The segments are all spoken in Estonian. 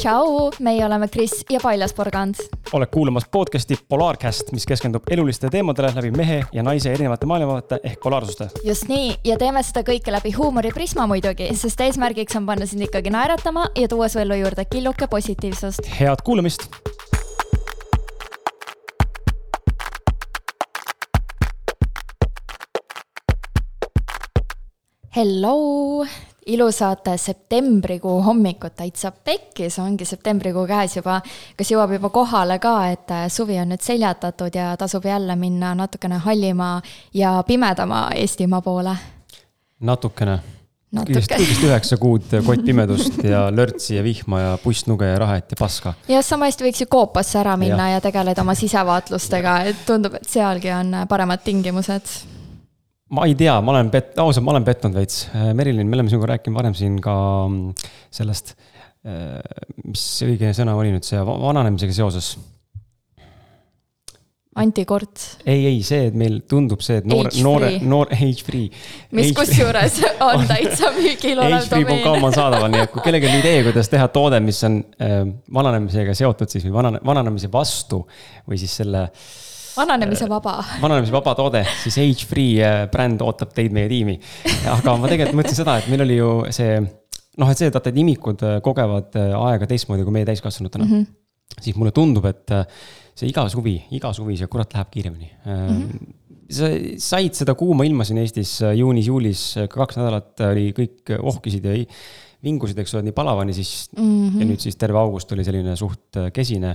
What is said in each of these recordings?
tšau, meie oleme Kris ja Paljas Porgand. oled kuulamas podcast'i Polaarcast, mis keskendub elulistele teemadele läbi mehe ja naise erinevate maailmavaate ehk polaarsuste. just nii ja teeme seda kõike läbi huumoriprisma muidugi, sest eesmärgiks on panna sind ikkagi naeratama ja tuua su ellu juurde killuke positiivsust. head kuulamist Hello, ilusat septembrikuu hommikut täitsa pekkis, ongi septembrikuu käes juba. kas jõuab juba kohale ka, et suvi on nüüd seljatatud ja tasub jälle minna natukene hallima ja pimedama Eestimaa poole? natukene. kõigest, kõigest üheksa kuud kottpimedust ja lörtsi ja vihma ja pussnuge ja rahet ja paska. jah, sama hästi võiks ju Koopasse ära minna ja, ja tegeleda oma sisevaatlustega, et tundub, et sealgi on paremad tingimused ma ei tea, ma olen pet-, ausalt, ma olen pettunud veits. Äh, Merilin, me oleme sinuga rääkinud varem siin ka mm, sellest, äh, mis see õige sõna oli nüüd, see vananemisega seoses. antikord. ei, ei, see, et meil tundub see, et noor, noore, noor, age free. mis kusjuures on täitsa müügil olev domeen. HFree.com on saadaval, nii et kui kellelgi on idee, kuidas teha toode, mis on äh, vananemisega seotud siis või vanane, vananemise vastu või siis selle äh, vananemise vaba. vananemise vaba toode, siis Age Free äh, bränd ootab teid meie tiimi. aga ma tegelikult mõtlesin seda, et meil oli ju see noh, et see, et vaata, et imikud äh, kogevad äh, aega teistmoodi kui meie täiskasvanutena mm. -hmm. siis mulle tundub, et see iga suvi, iga suvi see kurat läheb kiiremini mm. -hmm sa said seda kuuma ilma siin Eestis juunis-juulis, kaks nädalat oli, kõik ohkisid ja vingusid, eks ole, nii palavani, siis mm. -hmm. ja nüüd siis terve august oli selline suht kesine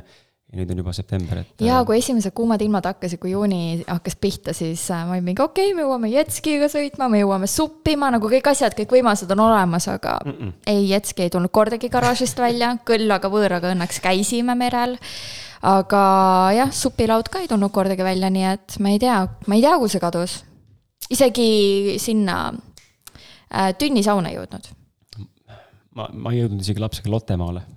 ja nüüd on juba september, et. ja äh, kui esimesed kuumad ilmad hakkasid, kui juuni hakkas pihta, siis äh, ma olin mingi okei okay,, me jõuame jetskiga sõitma, me jõuame suppima, nagu kõik asjad, kõik võimalused on olemas, aga mm -mm. ei, jetski ei tulnud kordagi garaažist välja, küll aga võõraga õnneks käisime merel. aga jah, supilaud ka ei tulnud kordagi välja, nii et ma ei tea, ma ei tea, kuhu see kadus. isegi sinna äh, tünnisauna ei jõudnud. ma, ma ei jõudnud isegi lapsega Lottemaale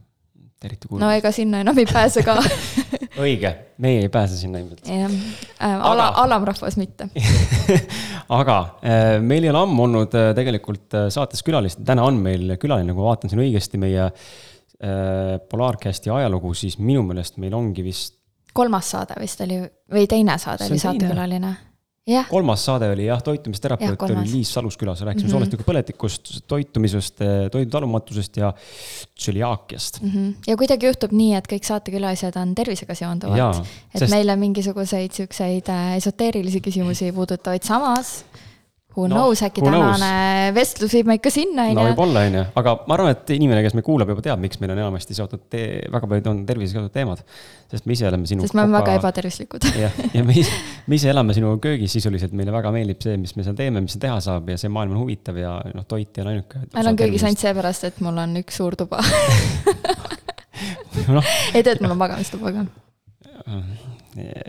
eriti kuulda. no ega sinna enam ei pääse ka õige, meie ei pääse sinna ilmselt. jah äh,, ala, alamrahvas mitte aga äh, meil ei ole ammu olnud äh, tegelikult äh, saates külalist, täna on meil külaline, kui ma vaatan siin õigesti meie Polaarcasti ajalugu, siis minu meelest meil ongi vist. kolmas saade vist oli või teine saade oli saatekülaline kolmas saade oli jah, toitumisterapeut oli Liis Salus külas, rääkisime mm -hmm. soolestikupõletikust, toitumisest, toidu talumatusest ja tsüliaakiast mm. -hmm. ja kuidagi juhtub nii, et kõik saatekülalised on tervisega seonduvad. et sest... meile mingisuguseid siukseid äh, esoteerilisi küsimusi puudutavaid, samas Who no, knows, äkki tänane knows? vestlus viib meid ka sinna, on ju. no võib-olla, on ju, aga ma arvan, et inimene, kes meid kuulab, juba teab, miks meil on enamasti seotud, väga paljud on tervisega seotud teemad. sest me ise oleme sinu. sest me oleme väga ebatervislikud. jah, ja me ise, me ise elame sinu köögis sisuliselt, meile väga meeldib see, mis me seal teeme, mis teha saab ja see maailm on huvitav ja noh, toit ei ole ainuke. ma elan köögis ainult seepärast, et mul on üks suur tuba no. ei tea, et mul on magamistuba ka.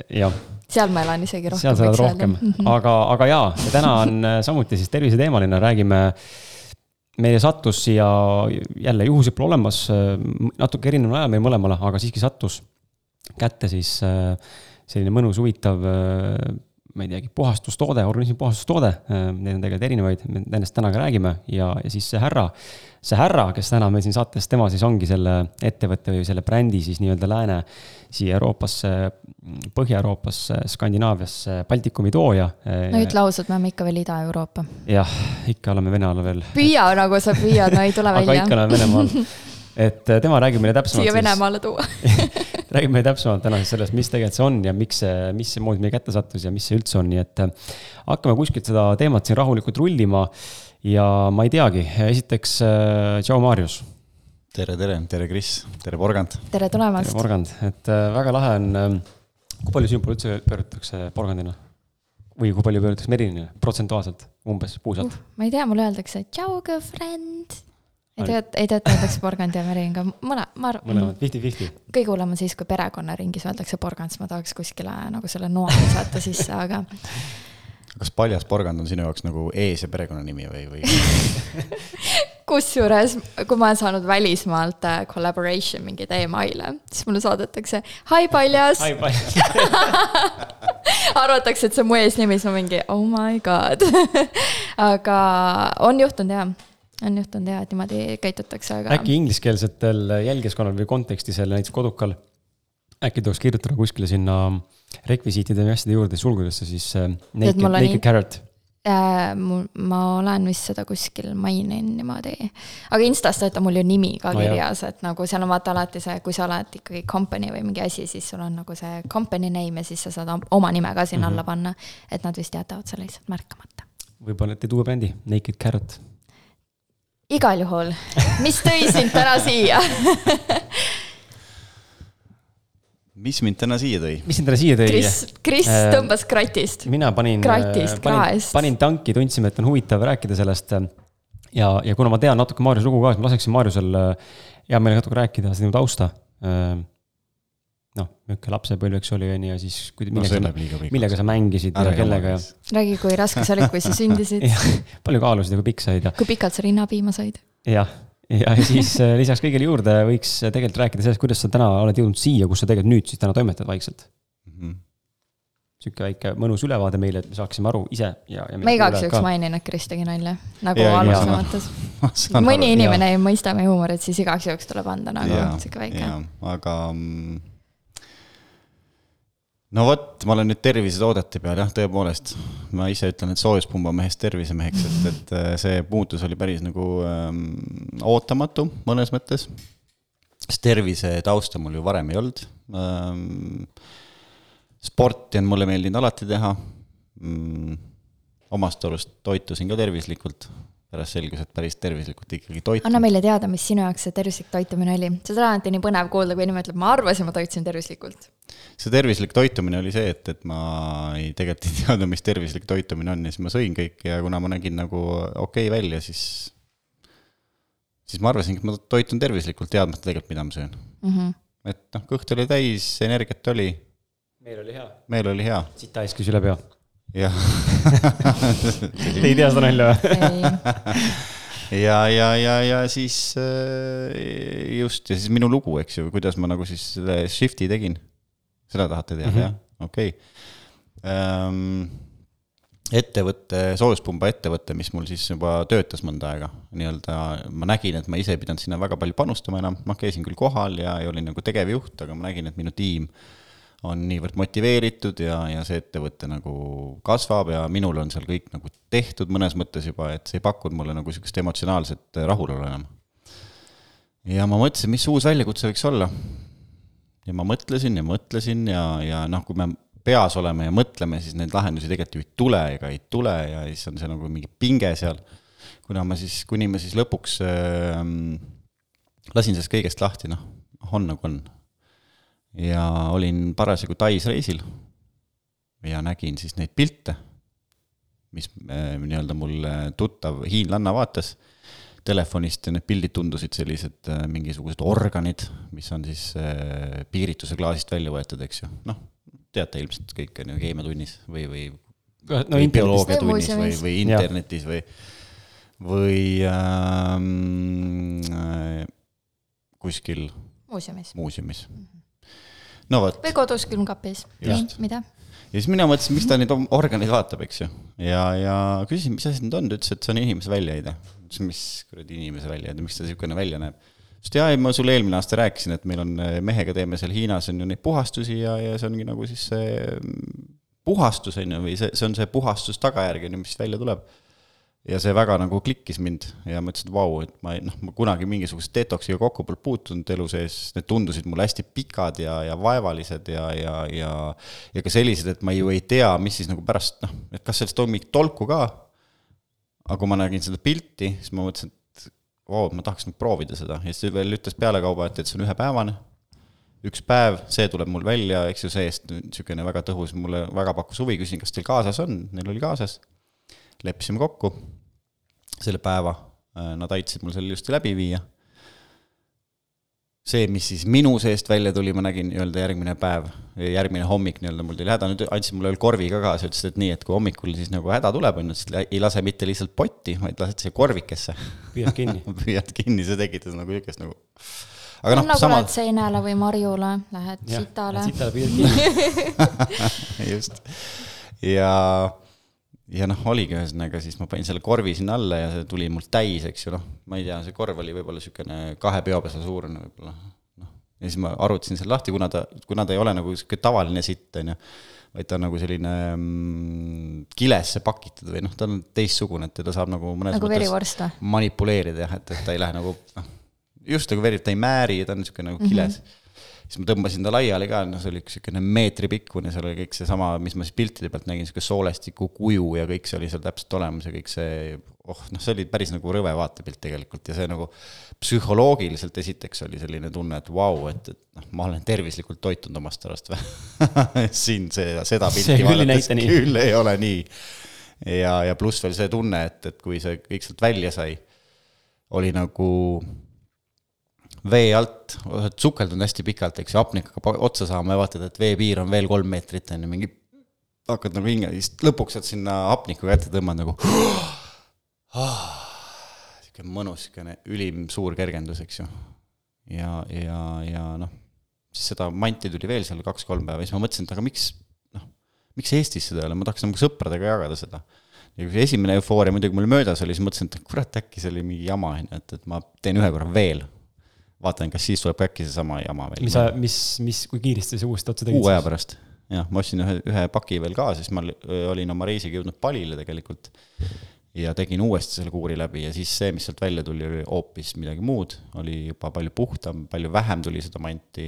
jah seal ma elan isegi rohkem. seal sa elad rohkem, mhm. aga, aga jaa, ja täna on äh, samuti siis terviseteemaline, räägime. meile sattus siia jälle juhused pole olemas, äh, natuke erineval ajal meil mõlemale, aga siiski sattus kätte siis äh, selline mõnus, huvitav ma ei teagi, puhastustoode, organismi puhastustoode, neid on tegelikult erinevaid, me nendest täna ka räägime ja, ja siis see härra, see härra, kes täna meil siin saates, tema siis ongi selle ettevõtte või selle brändi siis nii-öelda lääne siia Euroopasse, Põhja-Euroopasse, Skandinaaviasse, Baltikumi tooja. no ütle ausalt, me oleme ikka veel Ida-Euroopa. jah, ikka oleme Vene all veel. püüa nagu sa püüad, no ei tule välja. aga ikka oleme Venemaal et äh, tema räägib meile täpsemalt. siia Venemaale tuua räägib meile täpsemalt täna siis sellest, mis tegelikult see on ja miks see, mismoodi meie kätte sattus ja mis see üldse on, nii et äh, hakkame kuskilt seda teemat siin rahulikult rullima. ja ma ei teagi, esiteks tšau, Marius. Tere, tere, tere, Kris, tere, Porgand. tere tulemast. tere, Porgand, et väga lahe on. kui palju sinu poole üldse pöördutakse Porgandina? või kui palju pöördutakse Merilini protsentuaalselt umbes puusalt uh,? ma ei tea, mulle öeldakse tšau, girlfriend ei tead, ei tead, öeldakse porgand ja meriin ka, mõne, ma arvan. mõlemad, fifty-fifty. kõige hullem on siis, kui perekonnaringis öeldakse porgand, siis ma tahaks kuskile nagu selle noa visata sisse, aga. Kas paljas porgand on sinu jaoks nagu ees- ja perekonnanimi või, või kusjuures, kui ma olen saanud välismaalt äh, collaboration mingeid email'e, siis mulle saadetakse hi paljas. arvatakse, et see on mu eesnimi, siis ma mingi oh my god aga on juhtunud jah on juhtunud ja, et niimoodi käitutakse, aga. äkki ingliskeelsetel jälgijaskonnal või kontekstis jälle näiteks kodukal, äkki tuleks kirjutada kuskile sinna rekvisiitide või asjade juurde sulgudesse siis äh, naked, naked carrot äh,. mul, ma olen vist seda kuskil maininud niimoodi, aga Instas on mul ju nimi ka no, kirjas, et nagu seal on vaata alati see, kui sa oled ikkagi company või mingi asi, siis sul on nagu see company name ja siis sa saad oma nime ka sinna mm -hmm. alla panna. et nad vist jätavad selle lihtsalt märkamata. võib-olla teed uue brändi, Naked Carrot igal juhul, mis tõi sind täna siia mis mind täna siia tõi? mis sind täna siia tõi? Kris, Kris äh, tõmbas kratist. mina panin, kratist, äh, panin, panin tanki, tundsime, et on huvitav rääkida sellest. ja, ja kuna ma tean natuke Maarjuse lugu ka, siis ma laseksin Maarjusel äh, hea meelega natuke rääkida sinu tausta. noh, niisugune lapsepõlv, eks oli, on ju, ja siis millega, no, sa, millega sa mängisid Ära ja kellega ja. räägi, kui raske see oli, kui sa sündisid palju kaalusid ja kui pikk said ja. kui pikalt sa rinnapiima said? jah ja siis äh, lisaks kõigele juurde võiks äh, tegelikult rääkida sellest, kuidas sa täna oled jõudnud siia, kus sa tegelikult nüüd siis täna toimetad vaikselt mm. -hmm. sihuke väike mõnus ülevaade meile, et me saaksime aru ise ja, ja. ma igaks juhuks mainin, et Kris tegi nalja, nagu alustamata. mõni inimene ei mõista meie huumorit, siis igaks juhuks tuleb anda nagu sihuke väike. aga mm, no vot, ma olen nüüd tervisetoodete peal jah, tõepoolest. ma ise ütlen, et soojuspumba mehest tervisemeheks, et, et äh, see muutus oli päris nagu ähm, ootamatu mõnes mõttes. sest tervise tausta mul ju varem ei olnud ähm,. sporti on mulle meeldinud alati teha mm,. omast arust toitusin ka tervislikult pärast selgus, et päris tervislikult ikkagi toit. anna meile teada, mis sinu jaoks see tervislik toitumine oli, seda on alati nii põnev kuulda, kui inimene ütleb, ma arvasin, ma toitusin tervislikult. see tervislik toitumine oli see, et, et ma ei, tegelikult ei teadnud, mis tervislik toitumine on ja siis ma sõin kõike ja kuna ma nägin nagu okei okay välja, siis, siis ma arvasingi, et ma toitun tervislikult, teadmata tegelikult, mida ma söön mm. -hmm. et noh, kõht oli täis, energiat oli. meel oli hea. meel oli hea. sita aiskus üle pea jah Te ei tea seda nalja või? ja, ja, ja, ja siis äh, just, ja siis minu lugu, eks ju, kuidas ma nagu siis selle shift'i tegin. seda tahate teada mm, -hmm. jah, okei okay. um, ettevõte, soojuspumba ettevõte, mis mul siis juba töötas mõnda aega, nii-öelda ma nägin, et ma ise ei pidanud sinna väga palju panustama enam, ma käisin küll kohal ja, ja olin nagu tegevjuht, aga ma nägin, et minu tiim on niivõrd motiveeritud ja, ja see ettevõte nagu kasvab ja minul on seal kõik nagu tehtud mõnes mõttes juba, et see ei pakkunud mulle nagu niisugust emotsionaalset rahulolu enam. ja ma mõtlesin, mis uus väljakutse võiks olla. ja ma mõtlesin ja mõtlesin ja, ja noh, kui me peas oleme ja mõtleme, siis neid lahendusi tegelikult ju ei tule ega ei tule ja siis on see nagu mingi pinge seal. kuna ma siis, kuni ma siis lõpuks äh, lasin sellest kõigest lahti, noh, on nagu on ja olin parasjagu Tais reisil ja nägin siis neid pilte, mis äh, nii-öelda mul tuttav hiinlanna vaatas telefonist ja need pildid tundusid sellised äh, mingisugused organid, mis on siis äh, piirituse klaasist välja võetud, eks ju, noh, teate ilmselt kõik on ju keemiatunnis või, või no, või bioloogiatunnis või, või internetis või, või ähm, kuskil muuseumis, muuseumis. Mm. -hmm no vot. või kodus külmkapis, mida? ja siis mina mõtlesin, miks ta neid organeid vaatab, eks ju. ja, ja küsisin, mis asi need on, ta ütles, et see on inimese väljaheide. ütlesin, mis kuradi inimese väljaheide, miks ta niisugune välja näeb? sest jaa, ma sulle eelmine aasta rääkisin, et meil on eh, mehega teeme seal Hiinas on ju neid puhastusi ja, ja see ongi nagu siis see mm, puhastus on ju, või see, see on see puhastus tagajärg on ju, mis välja tuleb ja see väga nagu klikkis mind ja ma ütlesin, et vau, et ma ei, noh, ma kunagi mingisuguse detoksiga kokku pole puutunud elu sees, need tundusid mulle hästi pikad ja, ja vaevalised ja, ja, ja ja ka sellised, et ma ju ei tea, mis siis nagu pärast, noh, et kas sellest on mingit tolku ka, aga kui ma nägin seda pilti, siis ma mõtlesin, et vau, ma tahaks nüüd proovida seda. Ja siis veel ütles pealekauba, et, et see on ühepäevane, üks päev, see tuleb mul välja, eks ju, see-eest niisugune väga tõhus, mulle väga pakkus huvi, küsisin, kas teil kaasas on, neil oli kaasas. Leppisime kokku selle päeva, äh, nad aitasid mul selle ilusti läbi viia. see, mis siis minu seest välja tuli, ma nägin nii-öelda järgmine päev, järgmine hommik nii-öelda, mul tuli häda, nüüd andsid mulle veel korvi ka kaasa, ütlesid, et nii, et kui hommikul siis nagu häda tuleb, on ju, siis ei lase mitte lihtsalt potti, vaid lased siia korvikesse. püüad kinni püüad kinni, see tekitas nagu niisugust nagu aga noh, nagu sama... lähed seinale või marjule, lähed ja, sitale. sitale püüad kinni just. ja ja noh, oligi ühesõnaga, siis ma panin selle korvi sinna alla ja see tuli mul täis, eks ju, noh, ma ei tea, see korv oli võib-olla niisugune kahe peopesa suurune võib-olla, noh. ja siis ma arvutasin selle lahti, kuna ta, kuna ta ei ole nagu niisugune tavaline sitt, on ju, vaid ta on nagu selline mm, kilesse pakitud või noh, ta on teistsugune, et teda saab nagu mõnes nagu või? manipuleerida jah, et, et ta ei lähe nagu noh, just nagu veri, ta ei määri, ta on niisugune nagu kiles mm. -hmm siis ma tõmbasin ta laiali ka, noh, see oli üks niisugune meetri pikkune, seal oli kõik seesama, mis ma siis piltide pealt nägin, niisugune soolestiku kuju ja kõik see oli seal täpselt olemas ja kõik see, oh noh, see oli päris nagu rõve vaatepilt tegelikult ja see nagu psühholoogiliselt esiteks oli selline tunne, et vau wow,, et, et noh, ma olen tervislikult toitunud omast arust või siin see, seda pilti vaadates küll ei ole nii. ja, ja pluss veel see tunne, et, et kui see kõik sealt välja sai, oli nagu vee alt, oled sukeldunud hästi pikalt, eks ju, hapnikuga otsa saama ja vaatad, et veepiir on veel kolm meetrit, on ju, mingi hakkad nagu hinge, siis lõpuks saad sinna hapniku kätte tõmmata nagu niisugune mõnus, niisugune ülim suur kergendus, eks ju. ja, ja, ja noh, siis seda manti tuli veel seal kaks-kolm päeva, siis ma mõtlesin, et aga miks, noh, miks Eestis seda ei ole, ma tahaks nagu sõpradega jagada seda. ja kui see esimene eufooria muidugi mul möödas oli, siis mõtlesin, et kurat, äkki see oli mingi jama, on ju, et, et ma teen ühe korra veel vaatan, kas siis tuleb äkki seesama jama veel. mis mis, mis, kui kiiresti sa uuesti otsa tegid? kuu aja pärast, jah, ma ostsin ühe, ühe paki veel ka, sest ma olin oma reisiga jõudnud Palile tegelikult. ja tegin uuesti selle kuuri läbi ja siis see, mis sealt välja tuli, oli hoopis midagi muud, oli juba palju puhtam, palju vähem tuli seda manti,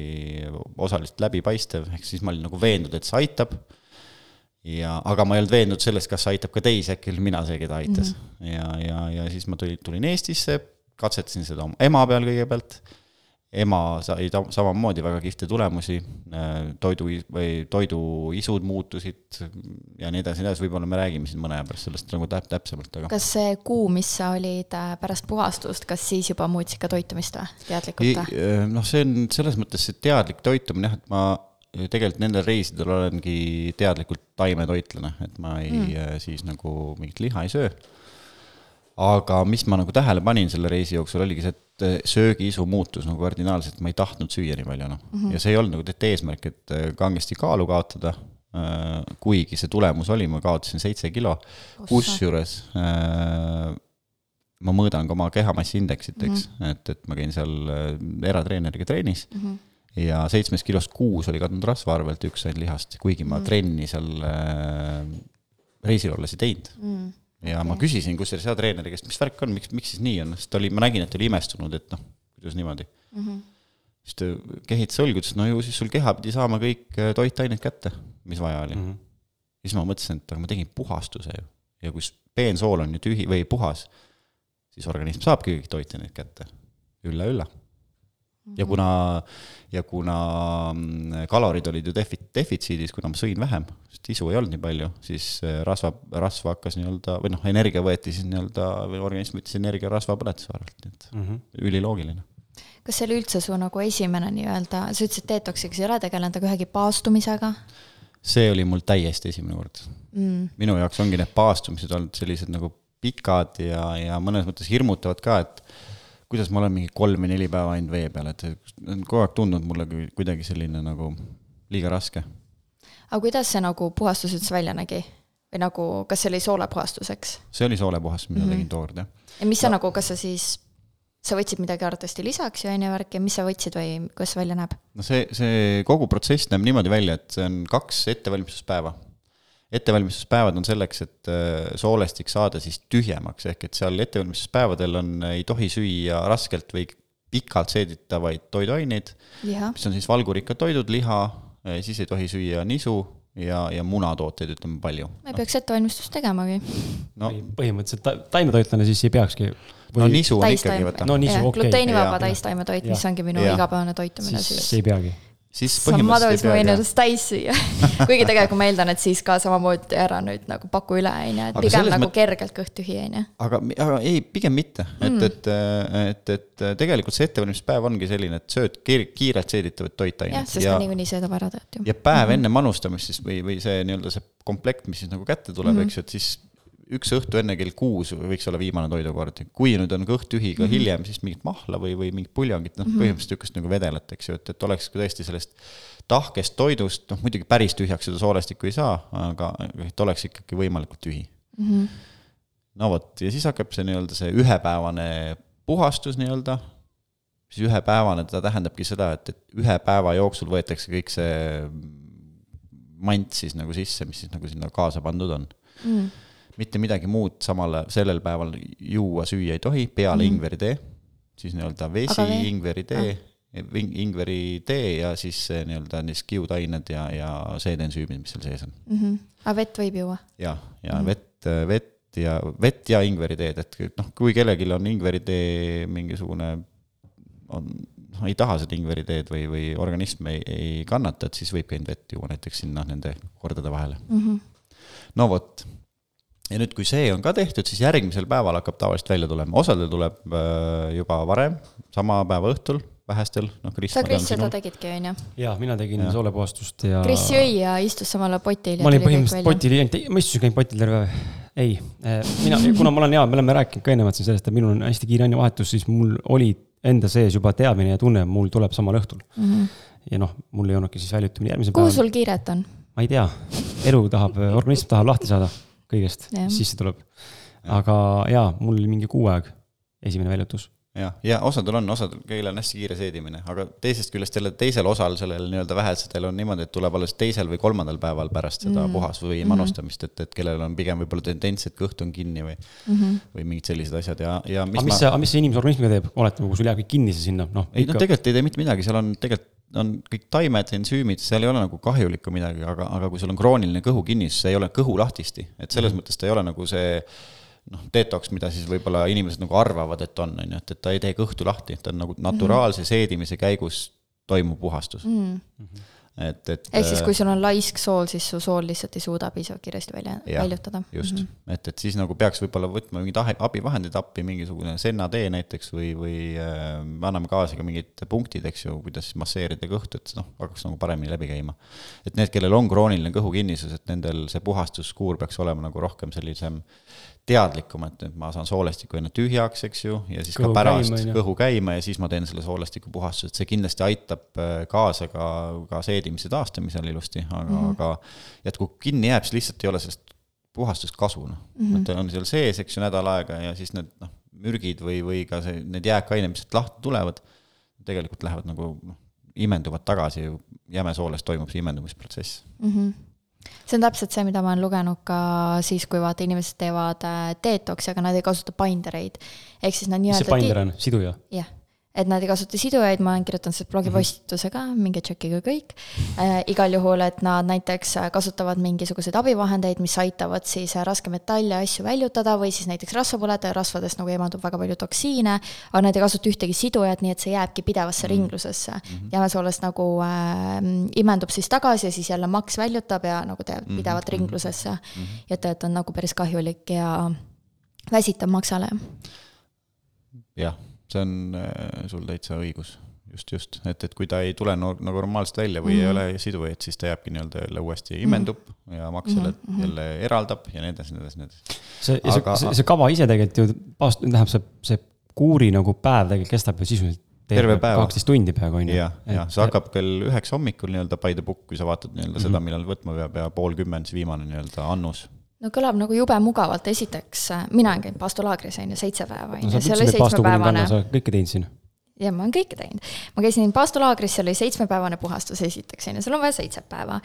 osaliselt läbipaistev, ehk siis ma olin nagu veendunud, et see aitab ja, aga ma ei olnud veendunud selles, kas aitab ka teisi, äkki olin mina see, keda aitas mm. -hmm. ja, ja, ja siis ma tulin, tulin Eestisse, katsetasin seda oma ema peal kõigepealt ema sai samamoodi väga kihvte tulemusi, äh, toidu või toiduisud muutusid ja nii edasi, nii edasi, võib-olla me räägime siin mõne aja pärast sellest nagu täp-, täpsemalt, aga. kas see kuu, mis sa olid äh, pärast puhastust, kas siis juba muutsid ka toitumist või, teadlikult või? Äh, noh, see on selles mõttes see teadlik toitumine jah, et ma tegelikult nendel reisidel olengi teadlikult taimetoitlane, et ma ei mm. siis nagu mingit liha ei söö aga mis ma nagu tähele panin selle reisi jooksul, oligi see, et eh, söögiisu muutus nagu kardinaalselt, ma ei tahtnud süüa nii palju, noh mm -hmm.. ja see ei olnud nagu tehtud eesmärk, et eh, kangesti kaalu kaotada, eh, kuigi see tulemus oli, ma kaotasin seitse kilo, kusjuures ma mõõdan ka oma kehamassi indeksit, eks mm, -hmm. et, et ma käin seal eratreeneriga trennis mm. -hmm ja seitsmest kilost kuus oli kadunud rasva arvelt, üks ainult lihast, kuigi ma mm. trenni seal äh, reisil olles ei teinud. Mm ja okay. ma küsisin kusjuures hea treeneri käest, mis värk on, miks, miks siis nii on, sest ta oli, ma nägin, et ta oli imestunud, et noh, kuidas niimoodi mm. -hmm. siis ta kehitas õlgu, ütles, no ju siis sul keha pidi saama kõik äh, toitained kätte, mis vaja oli mm. -hmm. siis ma mõtlesin, et aga ma tegin puhastuse ju ja kui peensool on ju tühi või puhas, siis organism saabki kõik toitained kätte ülla-ülla ja kuna, ja kuna mm, kalorid olid ju defi-, defitsiidis, kuna ma sõin vähem, sest isu ei olnud nii palju, siis äh, rasva, rasva hakkas nii-öelda, või noh, energia võeti siis nii-öelda, või organism võttis energia rasvapõletuse arvelt, nii et mm -hmm. üliloogiline. kas see oli üldse su nagu esimene nii-öelda, sa ütlesid, et detoksiga sa ei ole tegelenud, aga ühegi paastumisega? see oli mul täiesti esimene kord mm.. minu jaoks ongi need paastumised olnud sellised nagu pikad ja, ja mõnes mõttes hirmutavad ka, et kuidas ma olen mingi kolm või neli päeva ainult vee peal, et on kogu aeg tundunud mulle kuidagi selline nagu liiga raske. aga kuidas see nagu puhastus üldse välja nägi? või nagu, kas see oli soolepuhastuseks? see oli soolepuhastus, mida mm -hmm. tegin tookord, jah. ja mis sa no. nagu, kas sa siis, sa võtsid midagi arvatavasti lisaks ju, on ju, värk, ja mis sa võtsid või kuidas see välja näeb? no see, see kogu protsess näeb niimoodi välja, et see on kaks ettevalmistuspäeva ettevalmistuspäevad on selleks, et äh, soolestik saada siis tühjemaks, ehk et seal ettevalmistuspäevadel on, ei tohi süüa raskelt või pikalt seeditavaid toiduaineid, mis on siis valgurikkad toidud, liha, äh, siis ei tohi süüa nisu ja, ja munatooteid, ütleme palju. me peaks ettevalmistust tegemagi. No.. põhimõtteliselt ta, taimetoitlane siis ei peakski. Või... no nisu on ikkagi, võta. no nisu, okei. okay.. gluteenivaba täistaimetoit, mis ongi minu igapäevane toitumine siis. ei peagi siis põhimõtteliselt ma võin ennast täis süüa kuigi tegelikult ma eeldan, et siis ka samamoodi ära nüüd nagu paku üle, on ju, et aga pigem nagu mõt... kergelt kõht tühi, on ju. aga, aga ei, pigem mitte mm., et, et, et, et tegelikult see ettevalmistuspäev ongi selline, et sööd kiirelt seeditavat toitained. jah, sest ja, niikuinii söödab ära tead ju. ja päev mm -hmm. enne manustamist siis või, või see nii-öelda see komplekt, mis siis nagu kätte tuleb mm, -hmm. eks ju, et siis üks õhtu enne kell kuus võiks olla viimane toidukord. kui nüüd on kõht tühi ka mm -hmm. hiljem, siis mingit mahla või, või mingit puljongit, noh mm -hmm. põhimõtteliselt niisugust nagu vedelat, eks ju, et, et oleks ka tõesti sellest tahkest toidust, noh muidugi päris tühjaks seda soolestikku ei saa, aga et oleks ikkagi võimalikult tühi mm. -hmm. no vot, ja siis hakkab see nii-öelda see ühepäevane puhastus nii-öelda, siis ühepäevane, ta tähendabki seda, et, et ühe päeva jooksul võetakse kõik see mant siis nagu sisse, mis siis nagu sinna kaasa pandud on mm. Mitte midagi muud samal, sellel päeval juua, süüa ei tohi, peale mm. ingveritee, siis nii-öelda vesi, ingveritee ah ingveri tee ja siis nii-öelda niisugused kiudained ja, ja seedensüümid, mis seal sees on mm. -hmm. aga vett võib juua? ja, ja mm -hmm. vett, vett ja, vett ja ingveriteed, et noh, kui kellelgi on ingveritee mingisugune, on, noh, ei taha seda ingveriteed või, või organism ei, ei kannata, et siis võibki ainult vett juua näiteks sinna nende kordade vahele mm. -hmm. no vot, ja nüüd, kui see on ka tehtud, siis järgmisel päeval hakkab tavaliselt välja tulema, osadel tuleb äh, juba varem, sama päeva õhtul vähestel, noh, Kris. sa, Kris, seda tegidki, on ju? jaa, mina tegin ja. soolepuhastust ja. Kris jõi ja istus samal ajal potil. ma olin põhimõtteliselt potil ma istusin ainult potil terve päev. ei, eh, mina, kuna ma olen hea, me oleme rääkinud ka ennemalt siin sellest, et minul on hästi kiire ainevahetus, siis mul oli enda sees juba teadmine ja tunne, mul tuleb samal õhtul mm. -hmm. ja noh, mul ei olnudki siis väljutamine järgmisel päeval. kuhu sul kiiret on? ma ei tea, elu tahab, organism tahab lahti saada kõigest, siis see tuleb. aga jaa, mul oli mingi kuu aeg esimene väljutus jah, ja osadel on, osadel, kõigil on hästi kiire seedimine, aga teisest küljest jälle teisel osal, sellel nii-öelda vähesedel on niimoodi, et tuleb alles teisel või kolmandal päeval pärast seda mm. puhas või mhm. manustamist, et, et kellel on pigem võib-olla tendents, et kõht on kinni või mm, -hmm. või mingid sellised asjad ja, ja mis aga mis ma... see, mis see inimese organismiga teeb, oletame, kui sul jääb kõik kinni see sinna, noh. ei ikka... no tegelikult ei tee mitte midagi, seal on tegelikult on kõik taimed, ensüümid, seal ei ole nagu kahjulikku midagi, aga, aga kui sul on krooniline kõhukinnisus, see ei ole kõhu lahtisti, et selles mm -hmm. mõttes ta ei ole nagu see noh, detoks, mida siis võib-olla inimesed nagu arvavad, et on, on ju, et, et ta ei tee kõhtu lahti, ta on nagu naturaalse seedimise käigus toimub puhastus mm. -hmm et, et. ehk siis, kui sul on laisk sool, siis su sool lihtsalt ei suuda piisavalt kiiresti välja, väljutada. just mm, -hmm. et, et siis nagu peaks võib-olla võtma mingid abivahendid appi, mingisugune sennatee näiteks või, või äh, anname kaasa ka mingid punktid, eks ju, kuidas masseerida kõhtu, et noh, hakkaks nagu paremini läbi käima. et need, kellel on krooniline kõhukinnisus, et nendel see puhastuskuur peaks olema nagu rohkem sellisem teadlikum, et nüüd ma saan soolestiku enne tühjaks, eks ju, ja siis kõhu ka pärast käima, kõhu käima ja siis ma teen selle soolestiku puhastuse, et see kindlasti aitab äh, kaasa ka, ka seedimise taastamisel ilusti, aga mm, -hmm. aga et kui kinni jääb, siis lihtsalt ei ole sellest puhastust kasu, noh. Mm -hmm.. et on seal sees, eks ju, nädal aega ja siis need noh, mürgid või, või ka see, need jääkained, mis sealt lahti tulevad, tegelikult lähevad nagu noh, imenduvad tagasi, jämesooles toimub see imendumisprotsess. Mm. -hmm see on täpselt see, mida ma olen lugenud ka siis, kui vaata, inimesed teevad äh, detoksi, aga nad ei kasuta bindereid. ehk siis nad nii-öelda. mis see binder on, siduja? jah yeah et nad ei kasuta sidujaid, ma olen kirjutanud selle blogipostituse ka, minge tšekkige kõik äh,. igal juhul, et nad näiteks äh, kasutavad mingisuguseid abivahendeid, mis aitavad siis äh, raskmetalle asju väljutada või siis näiteks rasvapõletaja rasvadest nagu eemaldub väga palju toksiine, aga nad ei kasuta ühtegi sidujat, nii et see jääbki pidevasse mm -hmm. ringlusesse mm. -hmm. jämesoolest nagu äh, imendub siis tagasi ja siis jälle maks väljutab ja nagu teeb mhm. pidevalt mm -hmm. ringlusesse mm. -hmm. ja tegelikult on nagu päris kahjulik ja väsitab maksale. jah see on äh, sul täitsa õigus, just, just, et, et kui ta ei tule no, nagu normaalselt välja või mm -hmm. ei mhm. ole sidujaid, siis ta jääbki nii-öelda jälle uuesti imendub mm -hmm. ja maks selle mm -hmm. jälle eraldab ja nii edasi, nii edasi, nii edasi. see, Aga... see, see kava ise tegelikult ju, tähendab, see, see kuuri nagu päev tegelikult kestab ju sisuliselt terve päev. kaksteist tundi peaaegu on ju. jah, jah, see hakkab kell üheksa hommikul nii-öelda by the book, kui sa vaatad nii-öelda mm -hmm. seda, millal võtma peab ja pool kümme on siis viimane nii-öelda annus no kõlab nagu jube mugavalt, esiteks äh, mina olen käinud paastulaagris on ju seitse päeva on ju, see oli seitsmepäevane. sa kõike teinud siin? jah, ma olen kõike teinud. ma käisin paastulaagris, see oli seitsmepäevane puhastus esiteks on ju, sul on vaja seitset päeva.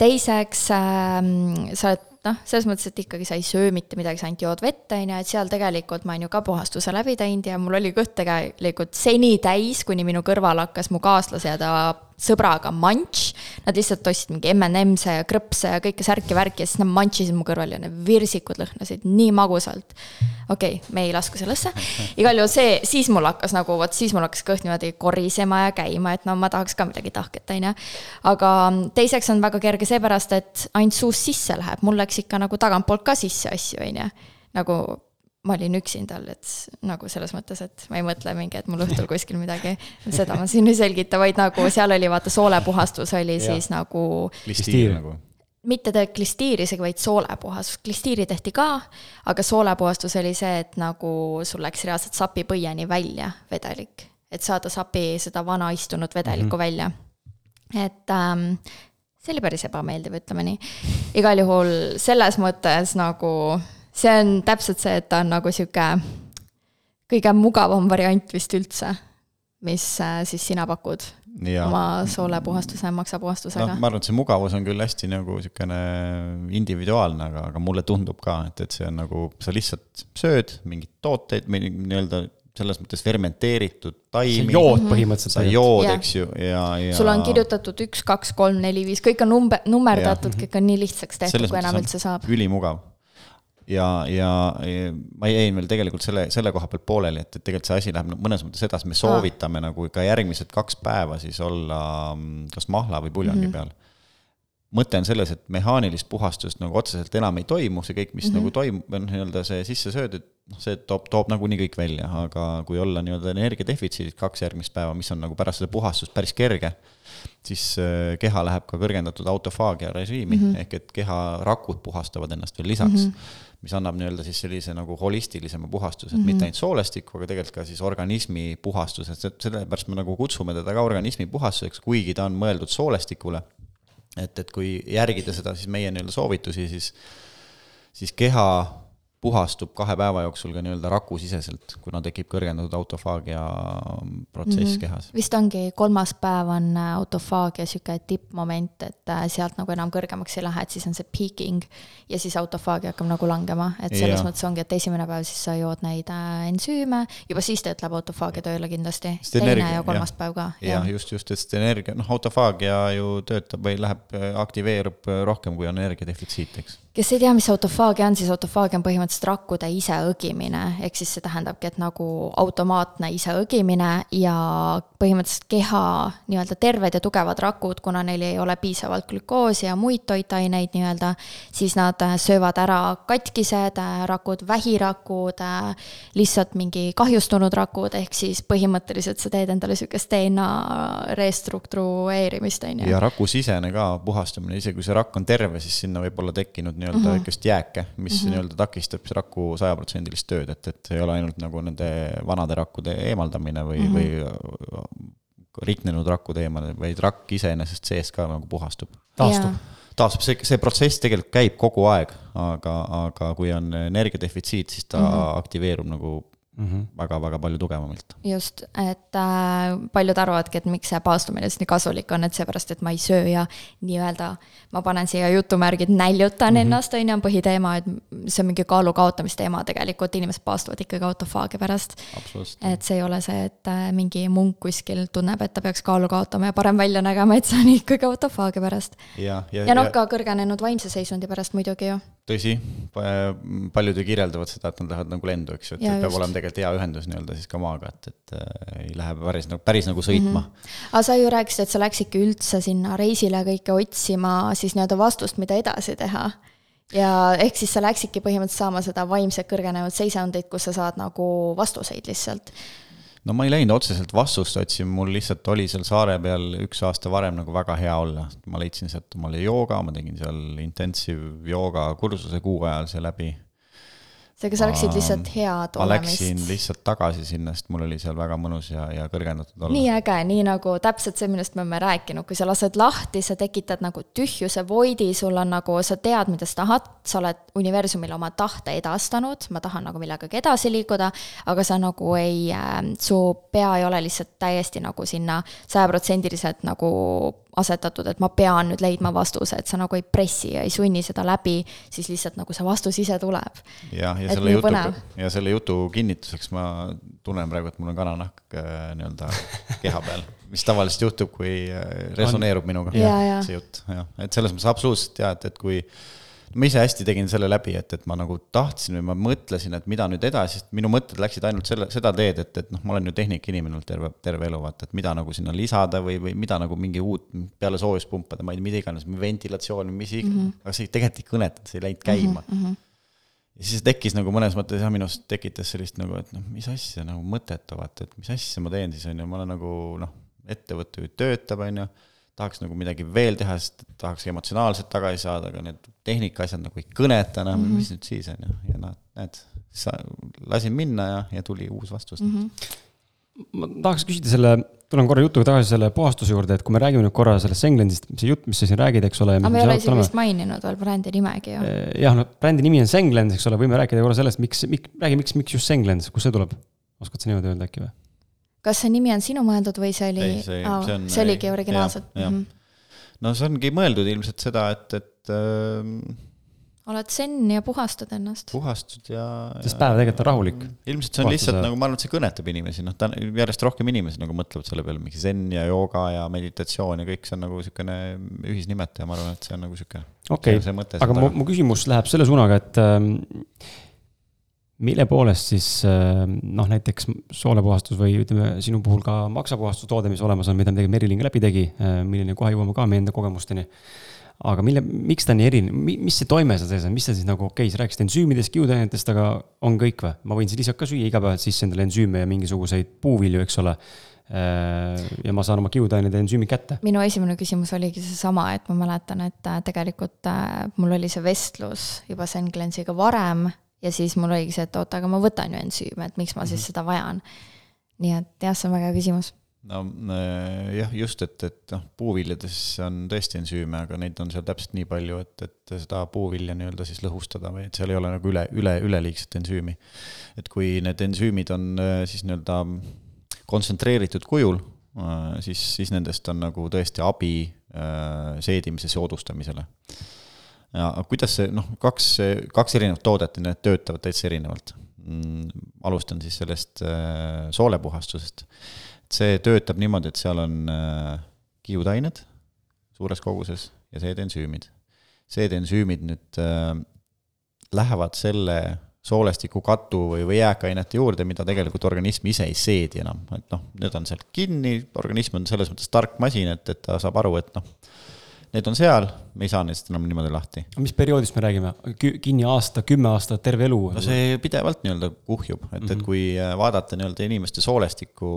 teiseks äh, sa oled noh, selles mõttes, et ikkagi sa ei söö mitte midagi, sa ainult jood vett, on ju, et seal tegelikult ma olen ju ka puhastuse läbi teinud ja mul oli kõht tegelikult seni täis, kuni minu kõrval hakkas mu kaaslase ja ta sõbraga manš. Nad lihtsalt ostsid mingi M&M-se ja krõpse ja kõike särki-värki ja siis nad manšisid mu kõrval ja need virsikud lõhnasid nii magusalt. okei okay,, me ei lasku sellesse. igal juhul see, siis mul hakkas nagu, vot siis mul hakkas kõht niimoodi korisema ja käima, et no ma tahaks ka midagi tahket, on ju. aga teiseks on väga kerge seepärast, et ainult suust sisse läheb, mul läks ikka nagu tagantpoolt ka sisse asju, on ju. nagu ma olin üksinda all, et nagu selles mõttes, et ma ei mõtle mingi, et mul õhtul kuskil midagi, seda ma siin ei selgita, vaid nagu seal oli vaata soolepuhastus oli ja. siis nagu. klistiir nagu. mitte tegelikult klistiir isegi, vaid soolepuhastus, klistiiri tehti ka, aga soolepuhastus oli see, et nagu sul läks reaalselt sapipõieni välja vedelik, et saada sapi seda vana istunud vedelikku mm -hmm. välja. et ähm, see oli päris ebameeldiv, ütleme nii. igal juhul selles mõttes nagu see on täpselt see, et ta on nagu sihuke kõige mugavam variant vist üldse, mis äh, siis sina pakud ja. oma soolepuhastuse, maksapuhastusega no,. ma arvan, et see mugavus on küll hästi nagu niisugune individuaalne, aga, aga mulle tundub ka, et, et see on nagu, sa lihtsalt sööd mingeid tooteid, nii-öelda selles mõttes fermenteeritud taimi. jood põhimõtteliselt. sa jood, eks ju, ja, ja. sul on kirjutatud üks, kaks, kolm, neli, viis, kõik on number, nummerdatud, kõik on nii lihtsaks tehtud, kui enam üldse saab. ülimugav ja, ja, ja ma jäin veel tegelikult selle, selle koha pealt pooleli, et, et tegelikult see asi läheb mõnes mõttes edasi, me soovitame ah. nagu ka järgmised kaks päeva siis olla mm, kas mahla või puljongi mm -hmm. peal. Mõte on selles, et mehaanilist puhastust nagu otseselt enam ei toimu, see kõik, mis mm -hmm. nagu toimub, on nii-öelda see sisse söödud, noh, see toob, toob nagunii kõik välja, aga kui olla nii-öelda energiadefitsiidis kaks järgmist päeva, mis on nagu pärast seda puhastust päris kerge siis äh, keha läheb ka kõrgendatud autofaagia režiimi mm, -hmm. ehk et keha rakud puhastavad ennast veel lisaks mm. -hmm mis annab nii-öelda siis sellise nagu holistilisema puhastuse, et mm -hmm. mitte ainult soolestiku, aga tegelikult ka siis organismi puhastuse, sellepärast me nagu kutsume teda ka organismi puhastuseks, kuigi ta on mõeldud soolestikule. Et, et kui järgida seda siis meie nii-öelda soovitusi, siis, siis keha puhastub kahe päeva jooksul ka nii-öelda rakusiseselt, kuna tekib kõrgendatud autofaagia protsess mm -hmm. kehas. vist ongi kolmas päev on äh, autofaagia sihuke tippmoment, et äh, sealt nagu enam kõrgemaks ei lähe, et siis on see peaking ja siis autofaagia hakkab nagu langema, et selles ja. mõttes ongi, et esimene päev siis sa jood neid äh, ensüüme, juba siis tegelikult läheb autofaagia tööle kindlasti. teine ja kolmas ja. päev ka. jah, just, just, et see energia, noh, autofaagia ju töötab või läheb, aktiveerub rohkem, kui on energiadefitsiit, eks kes ei tea, mis autofaagia on, siis autofaagia on põhimõtteliselt rakkude iseõgimine, ehk siis see tähendabki, et nagu automaatne iseõgimine ja põhimõtteliselt keha nii-öelda terved ja tugevad rakud, kuna neil ei ole piisavalt glükoosi ja muid toitaineid nii-öelda, siis nad söövad ära katkised rakud, vähirakud, lihtsalt mingi kahjustunud rakud, ehk siis põhimõtteliselt sa teed endale sihukest DNA restruktureerimist, on ju. ja rakusisene ka puhastamine, isegi kui see rakk on terve, siis sinna võib olla tekkinud nii-öelda mm -hmm. väikest jääke, mis mm -hmm. nii-öelda takistab raku sajaprotsendilist tööd, et, et ei ole ainult nagu nende vanade rakkude eemaldamine või mm, -hmm. või riknenud rakkude eemaldamine, vaid rakk iseenesest sees ka nagu puhastub. taastub taastub, see, see protsess tegelikult käib kogu aeg, aga, aga kui on energiadefitsiit, siis ta mm -hmm. aktiveerub nagu väga-väga mm -hmm. palju tugevamalt. just, et äh, paljud arvavadki, et miks see paastumine siis nii kasulik on, et seepärast, et ma ei söö ja nii-öelda ma panen siia jutumärgid, näljutan mm -hmm. ennast, on ju, on põhiteema, et see on mingi kaalu kaotamisteema tegelikult, inimesed paastuvad ikkagi autofaagia pärast. et see ei ole see, et äh, mingi munk kuskil tunneb, et ta peaks kaalu kaotama ja parem välja nägema, et see on ikkagi autofaagia pärast. ja, ja, ja noh, ka kõrgenenud vaimse seisundi pärast muidugi ju tõsi, paljud ju kirjeldavad seda, et nad lähevad nagu lendu, eks ju, et ja, peab just. olema tegelikult hea ühendus nii-öelda siis ka maaga, et, et äh, ei lähe päris nagu, päris nagu sõitma mm. -hmm. aga sa ju rääkisid, et sa läksidki üldse sinna reisile kõike otsima siis nii-öelda vastust, mida edasi teha. ja ehk siis sa läksidki põhimõtteliselt saama seda vaimset kõrgenenud seisundit, kus sa saad nagu vastuseid lihtsalt no ma ei läinud otseselt vastust otsima, mul lihtsalt oli seal saare peal üks aasta varem nagu väga hea olla. ma leidsin sealt omale jooga, ma tegin seal intensiiv jooga kursuse kuu ajal see läbi seega sa läksid lihtsalt head ma olemist. Läksin lihtsalt tagasi sinna, sest mul oli seal väga mõnus ja, ja kõrgendatud olla. nii äge, nii nagu täpselt see, millest me oleme rääkinud, kui sa lased lahti, sa tekitad nagu tühjuse voidi, sul on nagu, sa tead, mida sa tahad, sa oled universumile oma tahte edastanud, ma tahan nagu millegagi edasi liikuda, aga sa nagu ei äh,, su pea ei ole lihtsalt täiesti nagu sinna sajaprotsendiliselt nagu asetatud, et ma pean nüüd leidma vastuse, et sa nagu ei pressi ja ei sunni seda läbi, siis lihtsalt nagu see vastus ise tuleb. jah, ja, ja selle jutu, ja selle jutu kinnituseks ma tunnen praegu, et mul on kananahk äh, nii-öelda keha peal, mis tavaliselt juhtub, kui äh, resoneerub minuga. See jutt, jah, et selles mõttes absoluutselt jaa, et, et kui ma ise hästi tegin selle läbi, et, et ma nagu tahtsin või ma mõtlesin, et mida nüüd edasi, sest minu mõtted läksid ainult selle, seda teed, et, et noh, ma olen ju tehnikainimene olnud terve, terve elu, vaata, et mida nagu sinna lisada või, või mida nagu mingi uut peale soojuspumpade, ma ei tea, mida iganes, ventilatsiooni, mis iganes mm, -hmm. aga see tegelikult ei kõnetanud, see ei läinud käima mm. -hmm ja siis tekkis nagu mõnes mõttes jah, minus tekitas sellist nagu, et noh, mis asja nagu mõttetu, vaata, et mis asja ma teen siis, on ju, ma olen nagu noh, ettevõte ju töötab, on ju tahaks nagu midagi veel teha, sest tahaks emotsionaalselt tagasi saada, aga need tehnika asjad nagu ei kõneta enam mm, -hmm. mis nüüd siis on ju, ja noh, näed, sa lasin minna ja, ja tuli uus vastus mm. -hmm. ma tahaks küsida selle tulen korra jutuga tagasi selle puhastuse juurde, et kui me räägime nüüd korra sellest Senglendist, see jutt, mis sa siin räägid, eks ole. aga me ei ole isegi vist maininud veel brändi nimegi ju. jah, no brändi nimi on Senglend, eks ole, võime rääkida korra sellest, miks, miks, räägi, miks, miks just Senglend, kust see tuleb? oskad sa niimoodi öelda äkki või? Kas see nimi on sinu mõeldud või see oli, see, see, see oligi originaalselt? Mm -hmm. no see ongi mõeldud ilmselt seda, et, et äh, oled zen ja puhastad ennast. puhastud ja. sest päev tegelikult on rahulik. ilmselt see on lihtsalt nagu, ma arvan, et see kõnetab inimesi, noh, ta järjest rohkem inimesi nagu mõtlevad selle peale, mingi zen ja jooga ja meditatsioon ja kõik see on nagu niisugune ühisnimetaja, ma arvan, et see on nagu niisugune. okei aga mu, mu küsimus läheb selle suunaga, et ähm, mille poolest siis äh, noh, näiteks soolepuhastus või ütleme, sinu puhul ka maksapuhastustoode, mis olemas on, mida tegelikult Merilin ka läbi tegi äh,, milline kohe jõuame ka meie enda kogemusteni aga mille, miks ta nii erinev, mis see toime seal sees on, mis ta siis nagu, okei okay,, sa rääkisid ensüümidest, kiudainetest, aga on kõik või? ma võin siis lihtsalt ka süüa igapäevaselt sisse endale ensüüme ja mingisuguseid puuvilju, eks ole. Äh, ja ma saan oma kiudained ja ensüümid kätte. minu esimene küsimus oligi seesama, et ma mäletan, et tegelikult mul oli see vestlus juba Senglensiga varem ja siis mul oligi see, et oota, aga ma võtan ju ensüüme, et miks ma siis mm -hmm. seda vajan. nii et jah, see on väga hea küsimus no äh, jah, just, et, et noh, puuviljades on tõesti ensüüme, aga neid on seal täpselt nii palju, et, et seda puuvilja nii-öelda siis lõhustada või et seal ei ole nagu üle, üle, üleliigset ensüümi. et kui need ensüümid on äh, siis nii-öelda kontsentreeritud kujul, äh, siis, siis nendest on nagu tõesti abi seedimise soodustamisele. Ja kuidas see, noh, kaks, kaks erinevat toodet ja need töötavad täitsa erinevalt. Mm, alustan siis sellest soolepuhastusest see töötab niimoodi, et seal on äh, kiudained suures koguses ja seedensüümid. seedensüümid nüüd äh, lähevad selle soolestiku katu või, või jääkainete juurde, mida tegelikult organism ise ei seedi enam, et noh, need on sealt kinni, organism on selles mõttes tark masin, et, et ta saab aru, et noh, need on seal, me ei saa neist enam niimoodi lahti. mis perioodist me räägime, kinni aasta, kümme aastat, terve elu? no see pidevalt nii-öelda kuhjub, et mm, -hmm. et mhm. kui vaadata nii-öelda inimeste soolestikku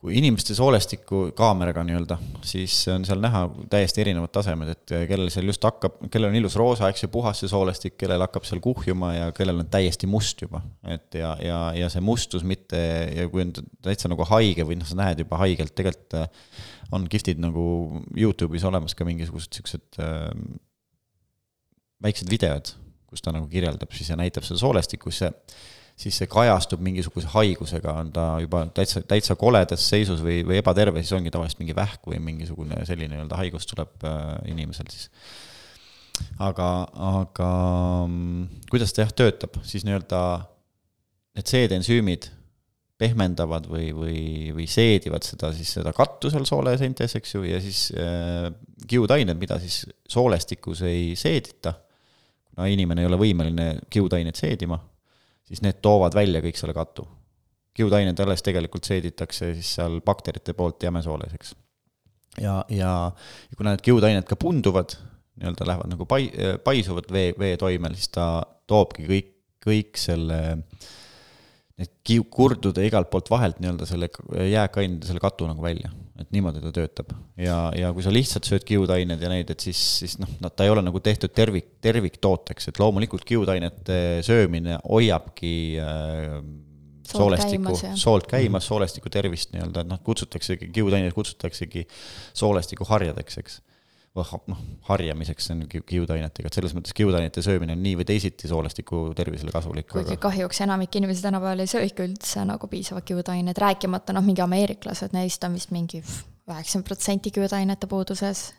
kui inimeste soolestikku kaameraga nii-öelda, siis on seal näha täiesti erinevad tasemed, et kellel seal just hakkab, kellel on ilus roosa, eks ju, puhas see soolestik, kellel hakkab seal kuhjuma ja kellel on täiesti must juba. et ja, ja, ja see mustus mitte ja kui on täitsa nagu haige või noh, sa näed juba haigelt, tegelikult äh, on kihvtid nagu Youtube'is olemas ka mingisugused siuksed äh, väiksed videod, kus ta nagu kirjeldab siis ja näitab seda soolestikku, see siis see kajastub mingisuguse haigusega, on ta juba täitsa, täitsa koledas seisus või, või ebaterve, siis ongi tavaliselt mingi vähk või mingisugune selline nii-öelda haigus tuleb äh, inimesel siis. aga, aga mm, kuidas ta jah töötab, siis nii-öelda need seedensüümid pehmendavad või, või, või seedivad seda siis seda kattu seal sooleseintes, eks ju, ja siis äh, kiudained, mida siis soolestikus ei seedita, kuna inimene ei ole võimeline kiudainet seedima siis need toovad välja kõik selle katu. kiudained alles tegelikult seeditakse siis seal bakterite poolt jämesooles, eks. ja, ja, ja kuna need kiudained ka punduvad, nii-öelda lähevad nagu pai-, paisuvad vee, veetoimel, siis ta toobki kõik, kõik selle need kiu-, kurdude igalt poolt vahelt nii-öelda selle jääkained, selle katu nagu välja. et niimoodi ta töötab. ja, ja kui sa lihtsalt sööd kiudained ja neid, et siis, siis noh, nad, ta ei ole nagu tehtud tervik, terviktooteks, et loomulikult kiudainete söömine hoiabki äh, soolestikku, soolt käimas, soolestiku tervist nii-öelda, et noh, kutsutaksegi, kiudaineid kutsutaksegi soolestiku harjadeks, eks noh, harjamiseks on kiudainetega, et selles mõttes kiudainete söömine on nii või teisiti soolestiku tervisele kasulik. kuigi aga... kahjuks enamik inimesi tänapäeval ei söö ikka üldse nagu piisavalt kiudaineid, rääkimata noh, mingi ameeriklased, neist on vist mingi üheksakümmend protsenti kiudainete puuduses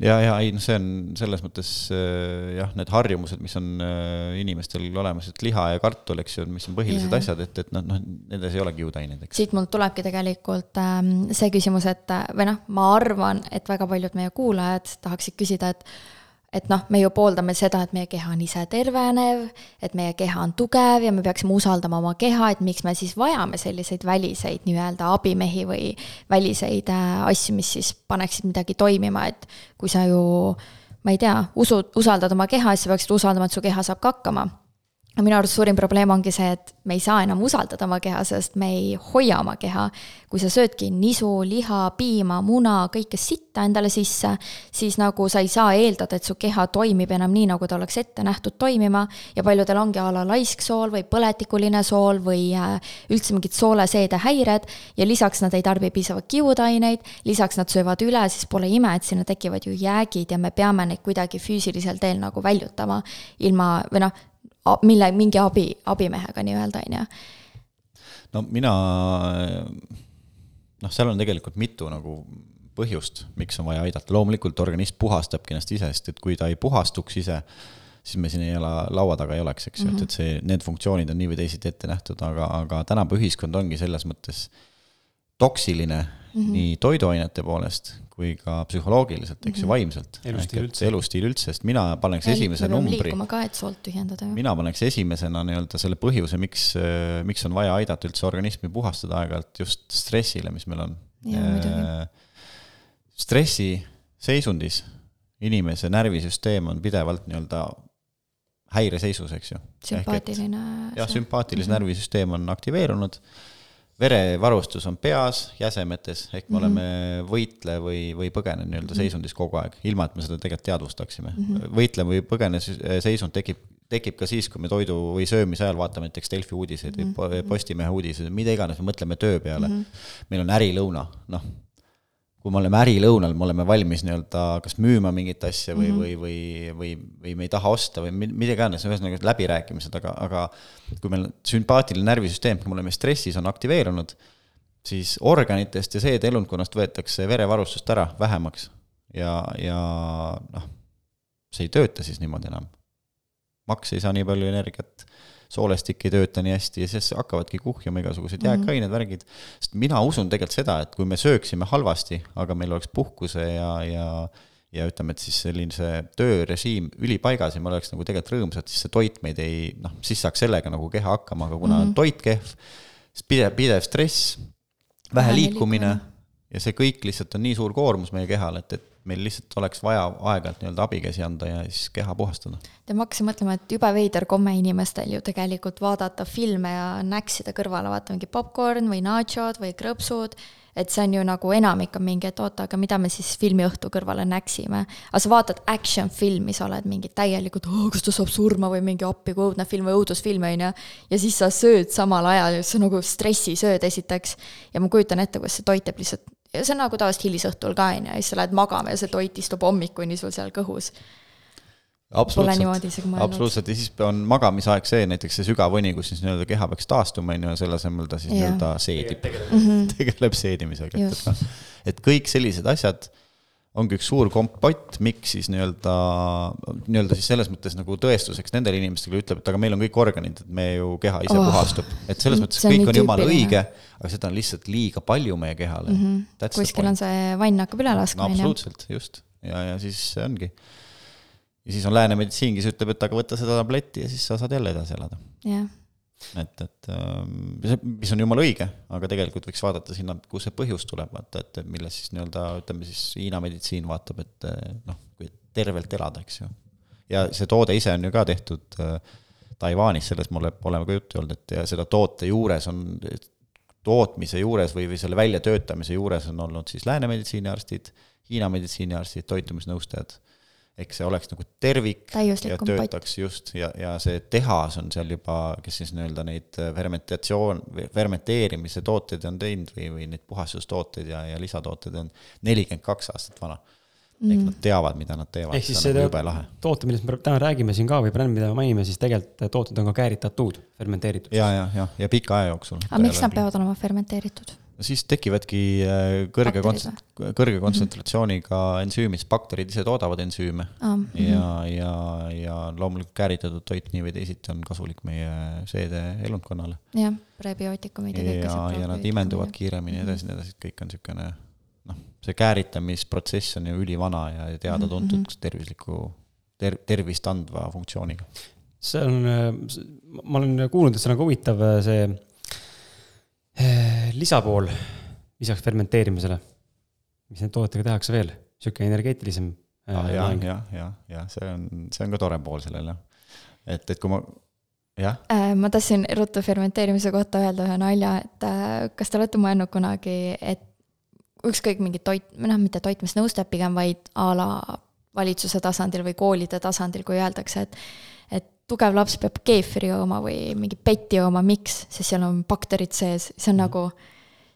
ja, ja ei noh, see on selles mõttes äh, jah, need harjumused, mis on äh, inimestel olemas, et liha ja kartul, eks ju, mis on põhilised ja. asjad, et, et noh, noh, nendes ei ole kiudaineid, eks. siit mul tulebki tegelikult ähm, see küsimus, et või noh, ma arvan, et väga paljud meie kuulajad tahaksid küsida, et et noh, me ju pooldame seda, et meie keha on ise tervenev, et meie keha on tugev ja me peaksime usaldama oma keha, et miks me siis vajame selliseid väliseid nii-öelda abimehi või väliseid äh, asju, mis siis paneksid midagi toimima, et kui sa ju ma ei tea, usud, usaldad oma keha, siis sa peaksid usaldama, et su keha saab ka hakkama. No minu arust suurim probleem ongi see, et me ei saa enam usaldada oma keha, sest me ei hoia oma keha. kui sa söödki nisu, liha, piima, muna, kõike sitta endale sisse, siis nagu sa ei saa eeldada, et su keha toimib enam nii, nagu ta oleks ette nähtud toimima. ja paljudel ongi a la laisksool või põletikuline sool või äh, üldse mingid sooleseedehäired. ja lisaks nad ei tarbi piisavalt kiudaineid, lisaks nad söövad üle, siis pole ime, et sinna tekivad ju jäägid ja me peame neid kuidagi füüsilisel teel nagu väljutama. ilma, või noh mille, mingi abi, abimehega nii-öelda, on ju. no mina, noh, seal on tegelikult mitu nagu põhjust, miks on vaja aidata, loomulikult organism puhastabki ennast ise, sest et kui ta ei puhastuks ise, siis me siin ei ela, laua taga ei oleks, eks ju mm -hmm., et, et see, need funktsioonid on nii või teisiti ette nähtud, aga, aga tänapäeva ühiskond ongi selles mõttes toksiline mm -hmm. nii toiduainete poolest kui ka psühholoogiliselt, eks ju, mhm. vaimselt. elustiil üldse. elustiil üldse, sest mina paneks ja esimese numbri. liikuma ka, et soolt tühjendada mina paneks esimesena nii-öelda selle põhjuse, miks, miks on vaja aidata üldse organismi puhastada aeg-ajalt just stressile, mis meil on. stressiseisundis inimese närvisüsteem on pidevalt nii-öelda häireseisus, eks ju. sümpaatiline. jah, sümpaatiline mm -hmm. närvisüsteem on aktiveerunud verevarustus on peas, jäsemetes, ehk me mm -hmm. oleme võitle või, või põgene nii-öelda mhm. seisundis kogu aeg, ilma et me seda tegelikult teadvustaksime mm. -hmm. võitle või põgene seisund tekib, tekib ka siis, kui me toidu või söömise ajal vaatame näiteks Delfi uudiseid mm -hmm. või Postimehe uudiseid, mida iganes, me mõtleme töö peale mm. -hmm. meil on ärilõuna, noh kui me oleme ärilõunal, me oleme valmis nii-öelda kas müüma mingit asja või mm, -hmm. või, või, või, või me ei taha osta või mida iganes, ühesõnaga läbirääkimised, aga, aga kui meil sümpaatiline närvisüsteem, kui me oleme stressis, on aktiveerunud, siis organitest ja seedeelundkonnast võetakse verevarustust ära vähemaks ja, ja noh, see ei tööta siis niimoodi enam. maks ei saa nii palju energiat soolestik ei tööta nii hästi ja siis hakkavadki kuhjama igasugused mm -hmm. jääkained, värgid. sest mina usun tegelikult seda, et kui me sööksime halvasti, aga meil oleks puhkuse ja, ja ja ütleme, et siis selline see töörežiim ülipaigas ja me oleks nagu tegelikult rõõmsad, siis see toit meid ei, noh, siis saaks sellega nagu keha hakkama, aga kuna mm -hmm. on toit kehv, siis pidev, pidev stress, vähe liikumine ja see kõik lihtsalt on nii suur koormus meie kehale, et, et meil lihtsalt oleks vaja aeg-ajalt nii-öelda abikäsi anda ja siis keha puhastada. ja ma hakkasin mõtlema, et jube veider komme inimestel ju tegelikult vaadata filme ja näksida kõrvale, vaata mingi popkorn või nachod või krõpsud, et see on ju nagu enamik on mingi, et oota, aga mida me siis filmiõhtu kõrvale näksime. aga sa vaatad action filmi, sa oled mingi täielikult kas ta saab surma või mingi appi, kui õudne film või õudusfilm, on ju. ja siis sa sööd samal ajal, see on nagu stressisööd esiteks. ja ma kujutan ette, kuidas see toit jääb lihtsalt ja see on nagu tavaliselt hilisõhtul ka, on ju, ja siis sa lähed magama ja see toit istub hommikuni sul seal kõhus. absoluutselt, absoluutselt. Ja siis on magamisaeg see, näiteks see sügav uni, kus siis nii-öelda keha peaks taastuma, on ju, ja selle asemel ta siis nii-öelda seedib, tegeleb seedimisega, et, et noh, et kõik sellised asjad ongi üks suur kompott, miks siis nii-öelda, nii-öelda siis selles mõttes nagu tõestuseks nendele inimestele ütleb, et aga meil on kõik organid, et me ju keha ise oh, puhastub. et selles mõttes kõik on jumala õige, aga seda on lihtsalt liiga palju meie kehale mm. -hmm. kuskil on see vann hakkab üle laskma. no absoluutselt, just. ja, ja siis ongi. ja siis on lääne meditsiin, kes ütleb, et aga võta seda tabletti ja siis sa saad jälle edasi elada. jah et, et ähm, mis on jumala õige, aga tegelikult võiks vaadata sinna, kust see põhjus tuleb, vaata, et milles siis nii-öelda ütleme siis Hiina meditsiin vaatab, et eh, noh, kui tervelt elada, eks ju. ja see toode ise on ju ka tehtud äh, Taiwanis, sellest mul oleme ka juttu olnud, et ja seda toote juures on, tootmise juures või, või selle väljatöötamise juures on olnud siis lääne meditsiiniarstid, Hiina meditsiiniarstid, toitumisnõustajad eks see oleks nagu tervik ja töötaks just ja, ja see tehas on seal juba, kes siis nii-öelda neid äh, fermentatsioon, fermenteerimise tooteid on teinud või, või neid puhastustooteid ja, ja lisatooteid on nelikümmend kaks aastat vana mm.. ehk nad teavad, mida nad teevad. ehk siis see nagu toote, millest me täna räägime siin ka või bränd, mida me mainime, siis tegelikult tooted on ka kääritatud, fermenteeritud. ja, ja, ja, ja pika aja jooksul. aga miks nad peavad olema fermenteeritud? Siis tekivadki äh, kõrge kontsent-, kõrge mhm. kontsentratsiooniga ensüümid, bakterid ise toodavad ensüüme mm. -hmm. ja, ja, ja loomulikult kääritatud toit nii või teisiti on kasulik meie seedeelundkonnale. jah, prebiootikumid ja kõik asjad. ja nad imenduvad kiiremini ja edasi, nii edasi, et kõik on niisugune noh, see kääritamisprotsess on ju ülivana ja teada-tuntud mm -hmm. tervisliku, ter-, tervist andva funktsiooniga. see on, ma olen kuulnud, et see on nagu huvitav, see Eh, lisapool lisaks fermenteerimisele, mis nende toodetega tehakse veel, sihuke energeetilisem ah,. jah, jah, jah, jah, see on, see on ka tore pool sellel jah. et, et kui ma jah, Äh, ma tahtsin ruttu fermenteerimise kohta öelda ühe nalja, et kas te olete mõelnud kunagi, et ükskõik mingi toit, noh, mitte toitmisnõustajad pigem, vaid a la valitsuse tasandil või koolide tasandil, kui öeldakse, et tugev laps peab keefiri jooma või mingi petti jooma, miks? sest seal on bakterid sees, see on nagu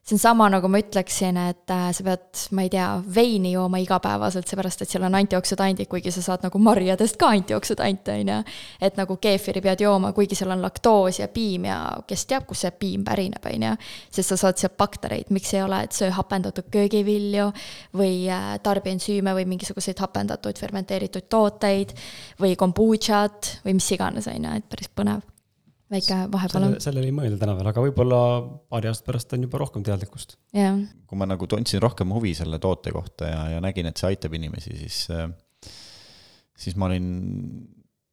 see on sama, nagu ma ütleksin, et äh, sa pead, ma ei tea, veini jooma igapäevaselt, seepärast et seal on antioksüdandid, kuigi sa saad nagu marjadest ka antioksüdante, on ju. et nagu keefiri pead jooma, kuigi seal on laktoos ja piim ja kes teab, kust see piim pärineb, on ju. sest sa saad sealt baktereid, miks ei ole, et söö hapendatud köögivilju või äh, tarbi ensüüme või mingisuguseid hapendatud fermenteeritud tooteid või kombutšat või mis iganes, on ju, et päris põnev. Väike vahepala, sellele ei mõelda täna veel, aga võib-olla paari aasta pärast on juba rohkem teadlikkust. jah. kui ma nagu tundsin rohkem huvi selle toote kohta ja, ja nägin, et see aitab inimesi, siis, siis ma olin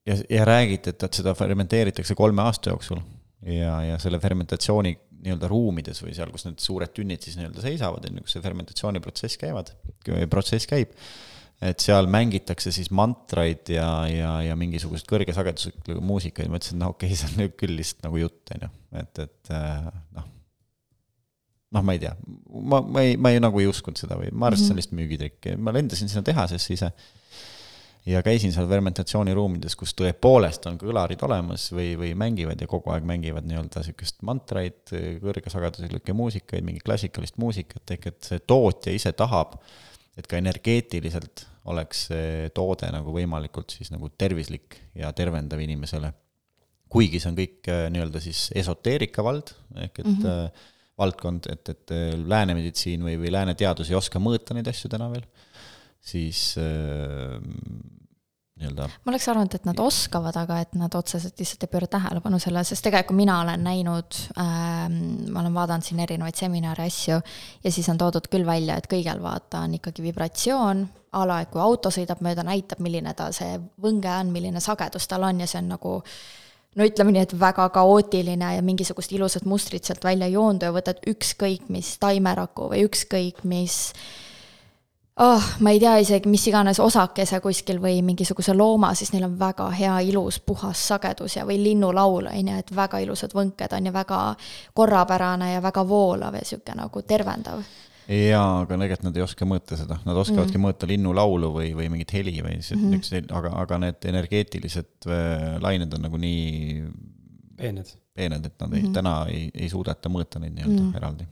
ja, ja räägiti, et, et seda fermenteeritakse kolme aasta jooksul ja, ja selle fermentatsiooni nii-öelda ruumides või seal, kus need suured tünnid siis nii-öelda seisavad, on ju, kus see fermentatsiooniprotsess käivad, protsess käib, et seal mängitakse siis mantraid ja, ja, ja mingisuguseid kõrgesageduslikke muusikaid, ma ütlesin, no okei okay,, see on nüüd küll lihtsalt nagu jutt, on ju, et, et äh, noh. Noh, ma ei tea, ma, ma ei, ma ei nagu ei uskunud seda või ma arvasin, see on lihtsalt müügitrikk, ma lendasin sinna tehasesse ise. ja käisin seal fermentatsiooniruumides, kus tõepoolest on kõlarid olemas või, või mängivad ja kogu aeg mängivad nii-öelda sihukest mantraid, kõrgesageduslikke muusikaid, mingit klassikalist muusikat, ehk et see tootja ise tahab, et ka energeetiliselt oleks see toode nagu võimalikult siis nagu tervislik ja tervendav inimesele. kuigi see on kõik äh, nii-öelda siis esoteerika vald, ehk et mm -hmm valdkond, et, et lääne meditsiin või, või lääne teadus ei oska mõõta neid asju täna veel, siis äh, nii-öelda. ma oleks arvanud, et nad oskavad, aga et nad otseselt lihtsalt ei pööra tähelepanu sellele, sest tegelikult mina olen näinud äh,, ma olen vaadanud siin erinevaid seminare, asju, ja siis on toodud küll välja, et kõigel vaata on ikkagi vibratsioon, a la, et kui auto sõidab mööda, näitab, milline ta see võnge on, milline sagedus tal on ja see on nagu no ütleme nii, et väga kaootiline ja mingisugust ilusat mustrit sealt välja ei joondu ja võtad ükskõik mis taimeraku või ükskõik mis oh, ma ei tea isegi, mis iganes osakese kuskil või mingisuguse looma, siis neil on väga hea, ilus, puhas sagedus ja, või linnulaul, on ju, et väga ilusad võnked on ja väga korrapärane ja väga voolav ja niisugune nagu tervendav jaa, aga tegelikult nad ei oska mõõta seda, nad oskavadki mm. mõõta linnulaulu või, või mingit heli või niisugused mm -hmm., aga, aga need energeetilised äh, lained on nagu nii peened. peened, et nad ei, Mhm. täna ei, ei suudeta mõõta neid nii-öelda Mhm. eraldi.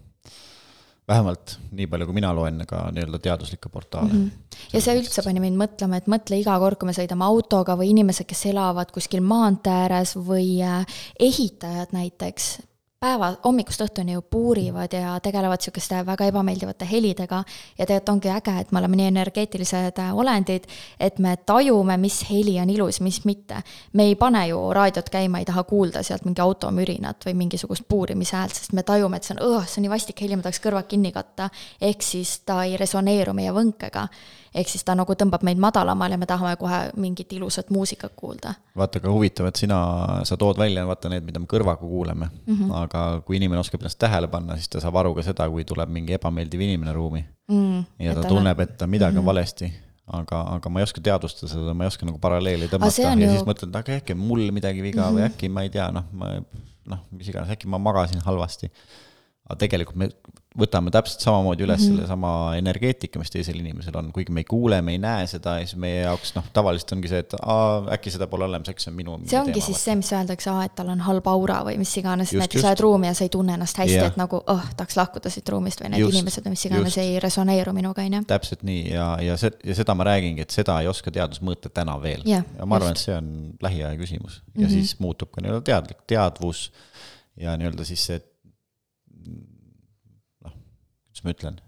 Vähemalt nii palju, kui mina loen ka nii-öelda teaduslikke portaale mm. -hmm. ja see üldse pani mind mõtlema, et mõtle iga kord, kui me sõidame autoga või inimesed, kes elavad kuskil maantee ääres või äh, ehitajad näiteks, päeva, hommikust õhtuni ju puurivad ja tegelevad niisuguste väga ebameeldivate helidega ja tegelikult ongi äge, et me oleme nii energeetilised äh, olendid, et me tajume, mis heli on ilus, mis mitte. me ei pane ju raadiot käima, ei taha kuulda sealt mingi auto mürinat või mingisugust puurimise häält, sest me tajume, et see on, see on nii vastik heli, ma tahaks kõrvad kinni katta. ehk siis ta ei resoneeru meie võnkega ehk siis ta nagu tõmbab meid madalamale ja me tahame kohe mingit ilusat muusikat kuulda. vaata, aga huvitav, et sina, sa tood välja, vaata need, mida me kõrvaga kuuleme mm. -hmm. aga kui inimene oskab ennast tähele panna, siis ta saab aru ka seda, kui tuleb mingi ebameeldiv inimene ruumi mm,. ja ta tunneb, et midagi mm -hmm. on valesti aga, aga ma ei oska teadvustada seda, ma ei oska nagu paralleeli tõmmata ja ju... siis mõtlen, et aga äkki on mul midagi viga mm -hmm. või äkki ma ei tea, noh, ma noh, mis iganes, äkki ma magasin halvasti. aga tegelikult me võtame täpselt samamoodi üles mm -hmm. sellesama energeetika, mis teisel inimesel on, kuigi me ei kuule, me ei näe seda ja siis meie jaoks noh, tavaliselt ongi see, et aa, äkki seda pole olemas, äkki see on minu. see ongi teema, siis see, mis öeldakse, aa, et tal on halb aura või mis iganes, näiteks lähed ruumi ja sa ei tunne ennast hästi yeah., et nagu oh, tahaks lahkuda siit ruumist või need just, inimesed või mis iganes just. ei resoneeru minuga, on ju. täpselt nii ja, ja see, ja seda ma räägingi, et seda ei oska teadus mõõta täna veel yeah,. ja ma arvan, et see on lähiaja küsimus ja mm -hmm. siis muutub ka nii-öelda teadlik, teadvus ja nii-öelda siis see kuidas ma ütlen,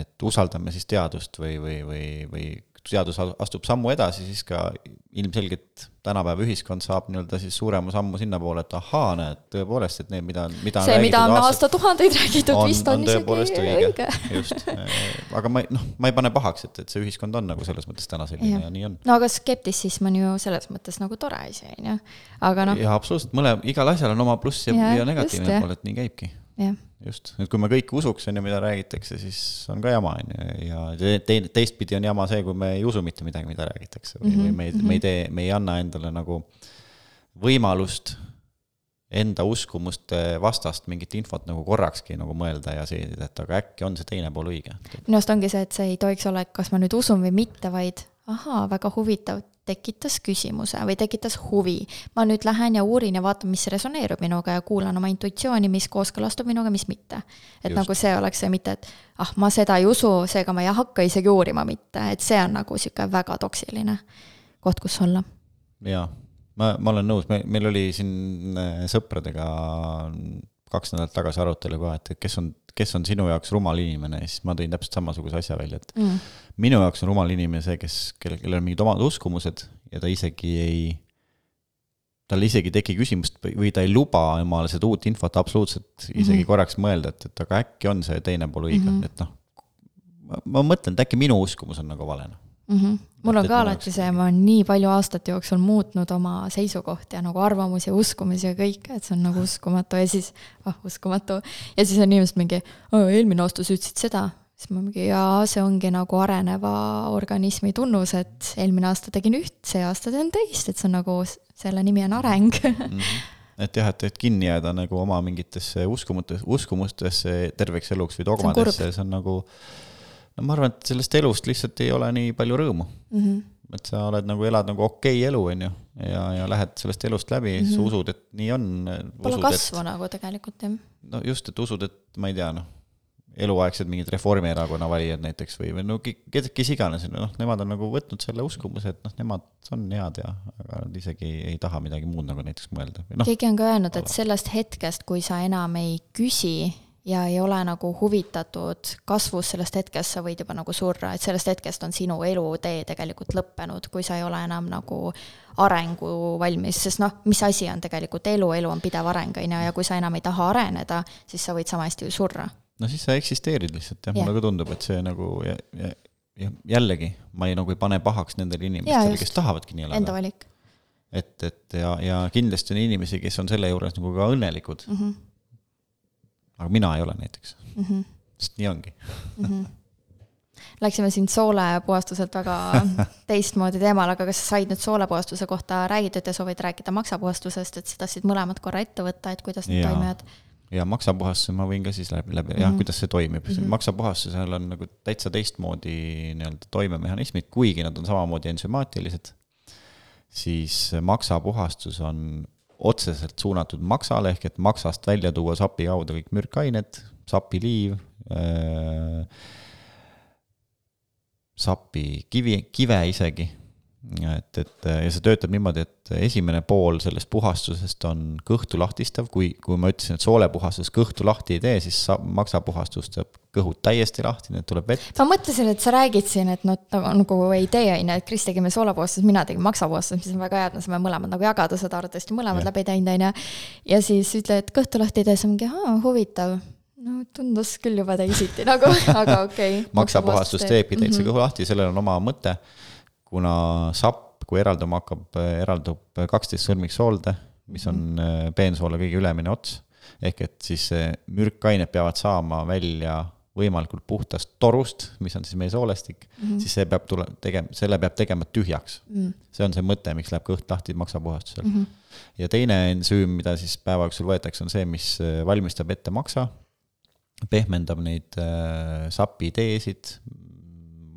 et usaldame siis teadust või, või, või, või teadus astub sammu edasi, siis ka ilmselgelt tänapäeva ühiskond saab nii-öelda siis suurema sammu sinnapoole, et ahaa, näed, tõepoolest, et need, mida, mida see, mida on aastatuhandeid räägitud, vist on, on isegi õige, õige.. just, aga ma, noh, ma ei pane pahaks, et, et see ühiskond on nagu selles mõttes täna selline ja, ja nii on. no aga skeptitsism on ju selles mõttes nagu tore asi, on ju, aga noh. jaa, absoluutselt, mõle-, igal asjal on oma pluss ja, ja, ja negatiivne pool, et nii käibki just, et kui me kõik usuks, on ju, mida räägitakse, siis on ka jama, on ju, ja te, teistpidi on jama see, kui me ei usu mitte midagi, mida räägitakse või või me ei, me ei tee, me ei anna endale nagu võimalust enda uskumuste vastast mingit infot nagu korrakski nagu mõelda ja seedida, et aga äkki on see teine pool õige. minu arust ongi see, et see ei tohiks olla, et kas ma nüüd usun või mitte, vaid ahaa, väga huvitav, tekitas küsimuse või tekitas huvi. ma nüüd lähen ja uurin ja vaatan, mis resoneerub minuga ja kuulan oma intuitsiooni, mis kooskõlastub minuga, mis mitte. et Just. nagu see oleks see, mitte et ah, ma seda ei usu, seega ma ei hakka isegi uurima mitte, et see on nagu niisugune väga toksiline koht, kus olla. jaa ma, ma olen nõus, me, meil oli siin äh, sõpradega kaks nädalat tagasi arutelu ka, et kes on, kes on sinu jaoks rumal inimene ja siis ma tõin täpselt samasuguse asja välja, et mm. minu jaoks on rumal inimene see, kes, kellel, kellel on mingid omad uskumused ja ta isegi ei, tal isegi ei teki küsimust või ta ei luba omale seda uut infot absoluutselt isegi mm -hmm. korraks mõelda, et, et aga äkki on see teine pool õige mm, -hmm. et noh, ma mõtlen, et äkki minu uskumus on nagu vale, noh mm. -hmm. mul on ka alati see, ma olen nii palju aastate jooksul muutnud oma seisukohti ja nagu arvamusi ja uskumusi ja kõike, et see on nagu uskumatu ja siis, ah uskumatu. ja siis on inimesed mingi, eelmine aasta sa ütlesid seda, siis ma mingi, jaa, see ongi nagu areneva organismi tunnus, et eelmine aasta tegin üht, see aasta teen teist, et see on nagu, selle nimi on areng mm. -hmm et jah, et, et kinni jääda nagu oma mingitesse uskumutesse, uskumustesse terveks eluks või dogmadesse, see on nagu no ma arvan, et sellest elust lihtsalt ei ole nii palju rõõmu mm. -hmm. et sa oled nagu, elad nagu okei elu, on ju, ja, ja lähed sellest elust läbi mm, -hmm. sa usud, et nii on. Pole kasvu et, nagu tegelikult, jah. no just, et usud, et ma ei tea, noh, eluaegsed mingid Reformierakonna valijad näiteks või, või no kes, kes iganes, noh, nemad on nagu võtnud selle uskumuse, et noh, nemad on head ja, aga nad isegi ei taha midagi muud nagu näiteks mõelda no,. keegi on ka öelnud, et sellest hetkest, kui sa enam ei küsi ja ei ole nagu huvitatud kasvust sellest hetkest, sa võid juba nagu surra, et sellest hetkest on sinu elutee tegelikult lõppenud, kui sa ei ole enam nagu arengu valmis, sest noh, mis asi on tegelikult elu, elu on pidev areng, on ju, ja kui sa enam ei taha areneda, siis sa võid sama hästi ju surra. no siis sa eksisteerid lihtsalt jah ja., mulle ka tundub, et see nagu ja, ja, ja jällegi, ma ei nagu ei pane pahaks nendele inimestele, kes tahavadki nii elada. Enda valik. et, et ja, ja kindlasti on inimesi, kes on selle juures nagu ka õnnelikud mm. -hmm aga mina ei ole näiteks mm, -hmm. sest nii ongi mm. -hmm. Läksime siin soolepuhastuselt väga teistmoodi teemale, aga kas sa said nüüd soolepuhastuse kohta räägitud ja soovid rääkida maksapuhastusest, et sa tahtsid mõlemad korra ette võtta, et kuidas need toimivad? ja maksapuhastuse ma võin ka siis läbi, läbi mm, -hmm. jah, kuidas see toimib mm, -hmm. maksapuhastusel on nagu täitsa teistmoodi nii-öelda toimemehhanismid, kuigi nad on samamoodi ensümaatilised, siis maksapuhastus on otseselt suunatud maksale, ehk et maksast välja tuua sapi kaudu kõik mürkained, sapiliiv äh,, sapi kivi, kive isegi et, et ja see töötab niimoodi, et esimene pool sellest puhastusest on kõhtu lahtistav, kui, kui ma ütlesin, et soolepuhastus kõhtu lahti ei tee, siis sa-, maksapuhastus teeb kõhud täiesti lahti, need tuleb vett. ma mõtlesin, et sa räägid siin, et noh, nagu ei tee, on ju, et Kris tegi meil soolepuhastust, mina tegin maksapuhastust, mis on väga hea, et me saame mõlemad nagu jagada seda arvatavasti mõlemad ja. läbi teinud, on ju. ja siis ütled, et kõhtu lahti ei tee, siis ma mingi, huvitav no tundus küll juba teisiti nagu, aga okei okay. maksapuhastus teebki täitsa mm -hmm. kõhu lahti, sellel on oma mõte kuna sapp, kui eralduma hakkab, eraldub kaksteist sõrmiksoolde, mis on mhm. peensoole kõige ülemine ots, ehk et siis mürkained peavad saama välja võimalikult puhtast torust, mis on siis meie soolestik mm, -hmm. siis see peab tule-, tegema, selle peab tegema tühjaks mm. -hmm. see on see mõte, miks läheb kõht lahti maksapuhastusel mm. -hmm. ja teine ensüüm, mida siis päeva jooksul võetakse, on see, mis valmistab ette maksa, pehmendab neid äh, sapiteesid,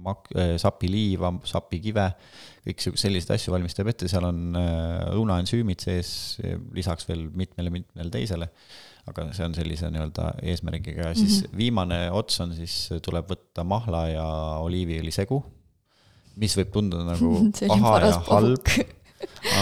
mak-, äh, sapiliiva, sapikive, kõik selliseid asju valmistab ette, seal on äh, õunaensüümid sees, lisaks veel mitmele-mitmele teisele, aga see on sellise nii-öelda eesmärgiga. Ja siis mm -hmm. viimane ots on siis, tuleb võtta mahla ja oliiviõli segu, mis võib tunduda nagu paha ja halb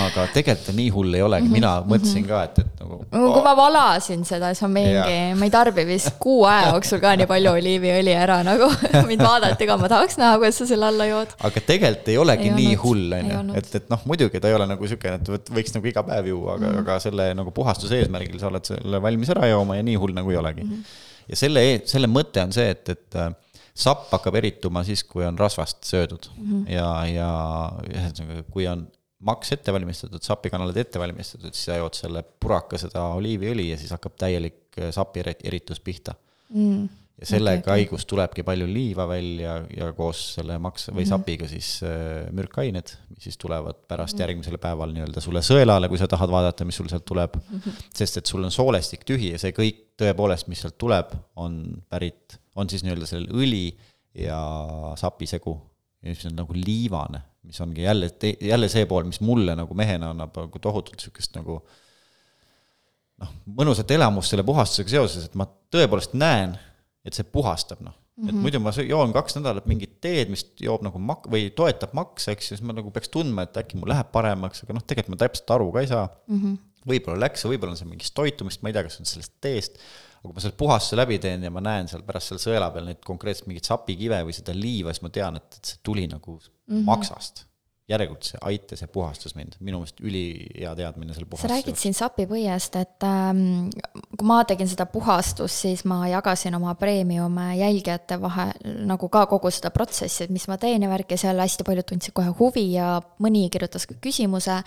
aga tegelikult nii hull ei olegi, mina mhm, mõtlesin mhm. ka, et, et nagu oh.. kui ma valasin seda, siis ma mingi, ma ei tarbi vist kuu aja jooksul ka nii palju oliiviõli ära nagu mind vaadati ka, ma tahaks näha, kuidas sa selle alla jood. aga tegelikult ei olegi ei nii olnud, hull, on ju, et, et noh, muidugi ta ei ole nagu siukene, et võiks nagu iga päev juua, aga mm., aga selle nagu puhastuse eesmärgil sa oled selle valmis ära jooma ja nii hull nagu ei olegi mm. -hmm. ja selle, e-, selle mõte on see, et, et äh, sapp hakkab erituma siis, kui on rasvast söödud mm -hmm. ja, ja ühesõnaga, kui on maks ette valmistatud, sapikanalid ette valmistatud, siis sa jood selle puraka seda oliiviõli ja siis hakkab täielik äh, sapi eritus pihta mm.. ja selle okay, okei. käigus tulebki palju liiva välja ja koos selle maks- või sapiga siis äh, mürkained, mis siis tulevad pärast järgmisel päeval nii-öelda sulle sõelale, kui sa tahad vaadata, mis sul sealt tuleb. sest et sul on soolestik tühi ja see kõik tõepoolest, mis sealt tuleb, on pärit, on siis nii-öelda sellel õli ja sapisegu. ja mis on nagu liivane, mis ongi jälle, jälle see pool, mis mulle nagu mehena annab nagu tohutult sihukest nagu noh, mõnusat elamust selle puhastusega seoses, et ma tõepoolest näen, et see puhastab, noh. et muidu ma joon kaks nädalat mingit teed, mis joob nagu mak- või toetab makse, eks ju, siis ma nagu peaks tundma, et äkki mul läheb paremaks, aga noh, tegelikult ma täpselt aru ka ei saa mm. -hmm. võib-olla läks võib-olla on see mingist toitumist, ma ei tea, kas on sellest teest, aga kui ma selle puhastuse läbi teen ja ma näen seal pärast seal sõela peal neid konkreetselt mingeid sapikive või seda liiva, siis ma tean, et, et see tuli nagu mm -hmm. maksast. Järelikult see aitas ja puhastas mind, minu meelest ülihea teadmine selle sa puhastuse räägid siin sapipõiest, et ähm, kui ma tegin seda puhastust, siis ma jagasin oma premium jälgijate vahel nagu ka kogu seda protsessi, et mis ma teen ja värk ja seal hästi paljud tundsid kohe huvi ja mõni kirjutas ka küsimuse.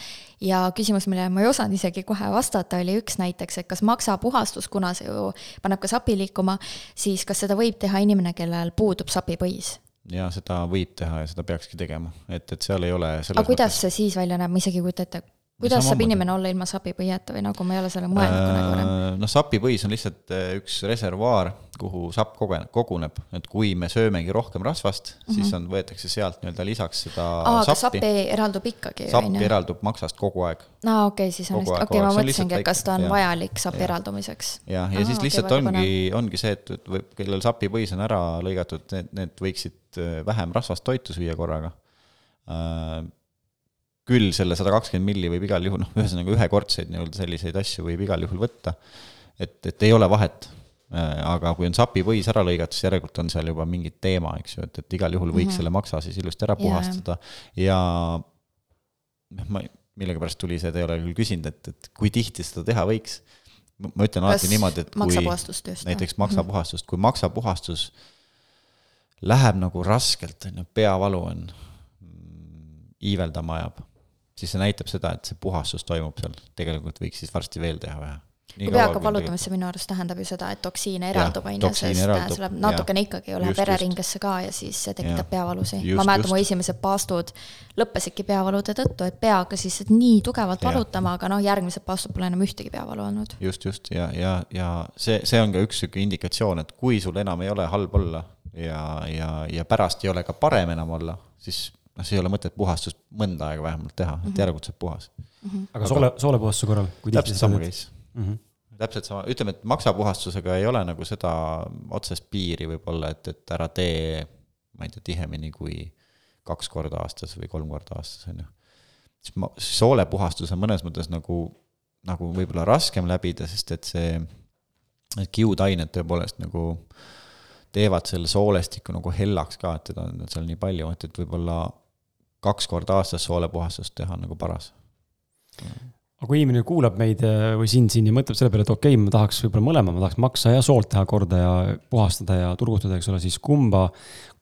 ja küsimus, millele ma ei osanud isegi kohe vastata, oli üks näiteks, et kas maksapuhastus, kuna see ju paneb ka sapi liikuma, siis kas seda võib teha inimene, kellel puudub sapipõis? Ja seda võib teha ja seda peakski tegema, et, et seal ei ole aga kuidas see siis välja näeb, ma isegi ei kujuta ette, kuidas saab inimene olla ilma sapipõieta või nagu ma ei ole selle mõelnud kunagi varem Äh, noh, sapipõis on lihtsalt äh, üks reservuaar, kuhu sapp koge-, koguneb, et kui me söömegi rohkem rasvast mm, -hmm. siis on, võetakse sealt nii-öelda lisaks seda Mhm. aa, sappi, sapi eraldub ikkagi, sapp eraldub maksast kogu aeg. aa, okei, siis on aeg, okei, kogu ma mõtlesingi, et kas ta on väike- vajalik sapi jah. eraldumiseks. ja, ja Aa, siis lihtsalt väga ongi, ongi see, et, et või kellel sapipõis on ära lõigatud, need, need võiksid äh, vähem rasvast toitu süüa korraga. Küll selle sada kakskümmend milli võib igal juhul, noh, ühesõnaga ühekordseid nii-öelda selliseid asju võib igal juhul võtta. et, et ei ole vahet. aga kui on sapipõis ära lõigatud, siis järelikult on seal juba mingi teema, eks ju, et, et igal juhul võiks mm -hmm. selle maksa siis ilusti ära puhastada ja noh, ma, millegipärast tuli see, te ei ole küll küsinud, et, et kui tihti seda teha võiks. ma ütlen alati niimoodi, et kui näiteks maksapuhastust, kui maksapuhastus läheb nagu raskelt, on ju, peavalu on, iiveldama ajab, siis see näitab seda, et see puhastus toimub seal, tegelikult võiks siis varsti veel teha vähe. kui pea hakkab valutama, siis see minu arust tähendab ju seda, et toksiine eraldub, on ju, toksiin sest äh, see läheb natukene ikkagi ju läheb vereringesse ka ja siis see tekitab peavalusi. Ma mäletan, mu esimesed paastud lõppesidki peavalude tõttu, et pea hakkas lihtsalt nii tugevalt Jah. valutama, aga noh, järgmised paastud pole enam ühtegi peavalu olnud. just, just ja, ja, ja see, see on ka üks sihuke indikatsioon, et kui sul enam ei ole halb olla ja, ja, ja pärast ei ole ka parem enam olla, siis noh, siis ei ole mõtet puhastust mõnda aega vähemalt teha, et järelikult saab puhas. aga soole, soolepuhastuse korral? täpselt sama case mm. -hmm. täpselt sama, ütleme, et maksapuhastusega ei ole nagu seda otsest piiri võib-olla, et, et ära tee, ma ei tea, tihemini kui kaks korda aastas või kolm korda aastas, on ju. siis ma, soolepuhastus on mõnes mõttes nagu, nagu võib-olla raskem läbida, sest et see, need kiudained tõepoolest nagu teevad selle soolestiku nagu hellaks ka, et teda on seal nii palju, et, et võib-olla kaks korda aastas soolepuhastust teha on nagu paras aga kui inimene kuulab meid äh, või sind siin ja mõtleb selle peale, et okei okay,, ma tahaks võib-olla mõlema, ma tahaks maksa ja soolt teha korda ja puhastada ja turgutada, eks ole, siis kumba,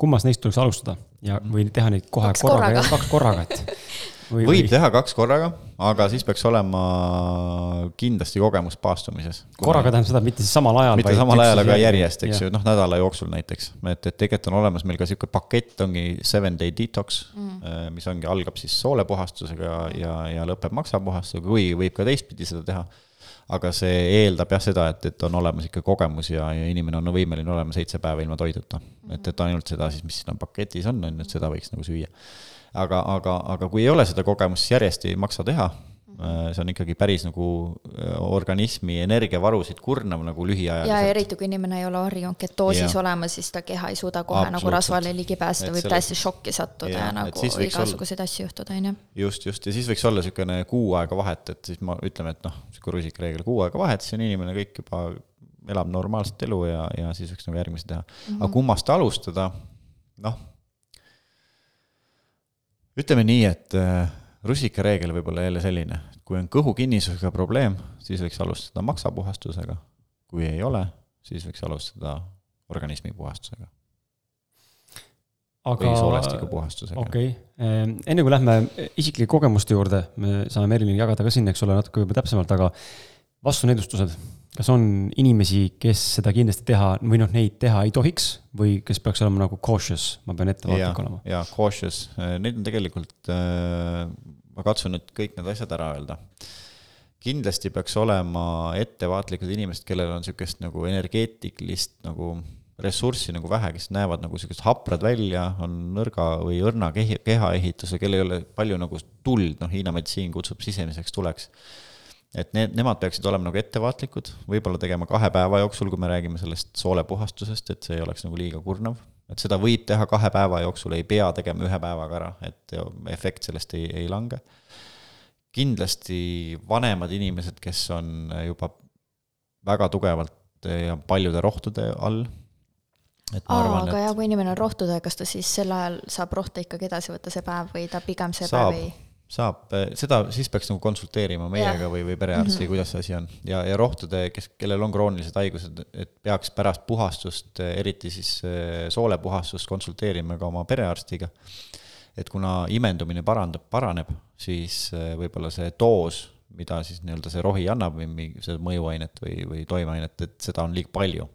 kummast neist tuleks alustada ja, või teha neid kohe Kaks korraga, korraga. kaks korraga, et. või, võib või teha kaks korraga, aga siis peaks olema kindlasti kogemus paastumises. korraga tähendab seda, et mitte siis samal ajal. mitte samal ajal, aga järjest, eks ju, noh nädala jooksul näiteks, et, et tegelikult on olemas meil ka sihuke pakett ongi seven day detox mm., mis ongi, algab siis soolepuhastusega ja, ja lõpeb maksapuhastusega, kui võib ka teistpidi seda teha. aga see eeldab jah seda, et, et on olemas ikka kogemus ja, ja inimene on võimeline olema seitse päeva ilma toiduta. et, et ainult seda siis, mis siin on paketis on, on ju, et seda võiks nagu süüa. aga, aga, aga kui ei ole seda kogemust, siis järjest ei maksa teha see on ikkagi päris nagu äh, organismi energiavarusid kurnav nagu ja lühiajaliselt. eriti, kui inimene ei ole harjunud ketoosis Jah. olema, siis ta keha ei suuda kohe nagu Absoluutselt. rasvale ligi päästa, Et võib täiesti šokki sattuda ja et nagu võiks olla- igasuguseid asju juhtuda, on ju. just, just ja siis võiks olla niisugune kuu aega vahet, et siis ma ütleme, et noh, niisugune rusikareegel kuu aega vahet, siis on inimene kõik juba elab normaalset elu ja, ja siis võiks nagu järgmise teha mm. -hmm. aga kummast alustada, noh. Ütleme nii, et äh, rusikareegel võib olla jälle selline, et kui on kõhukinnisusega probleem, siis võiks alustada maksapuhastusega. kui ei ole, siis võiks alustada organismi puhastusega aga või soolestiku puhastusega okei okay., enne kui lähme isiklike kogemuste juurde, me saame Meriliniga jagada ka siin, eks ole, natuke võib-olla täpsemalt, aga vastunäidustused, kas on inimesi, kes seda kindlasti teha või noh, neid teha ei tohiks või kes peaks olema nagu cautious, ma pean ettevaatlik olema? jaa, cautious, neid on tegelikult, äh, ma katsun nüüd kõik need asjad ära öelda. Kindlasti peaks olema ettevaatlikud inimesed, kellel on niisugust nagu energeetilist nagu ressurssi nagu vähe, kes näevad nagu siuksed haprad välja, on nõrga või õrna kehaehituse, kellel ei ole palju nagu tuld, noh, Hiina meditsiin kutsub sisemiseks tuleks. Et need, nemad peaksid olema nagu ettevaatlikud, võib-olla tegema kahe päeva jooksul, kui me räägime sellest soolepuhastusest, et see ei oleks nagu liiga kurnav. et seda võib teha kahe päeva jooksul, ei pea tegema ühe päevaga ära, et efekt sellest ei, ei lange. kindlasti vanemad inimesed, kes on juba väga tugevalt ja paljude rohtude all Aa, arvan, aga et... ja kui inimene on rohtude, kas ta siis sel ajal saab rohte ikkagi edasi võtta see päev või ta pigem see saab, päev ei? Saab, seda siis peaks nagu konsulteerima meiega ja. või, või perearstiga mm, -hmm. kuidas see asi on. ja, ja rohtude, kes, kellel on kroonilised haigused, et peaks pärast puhastust, eriti siis eh, soolepuhastust, konsulteerima ka oma perearstiga. et kuna imendumine parandab, paraneb, siis eh, võib-olla see doos, mida siis nii-öelda see rohi annab või seda mõjuainet või, või toimeainet, et seda on liiga palju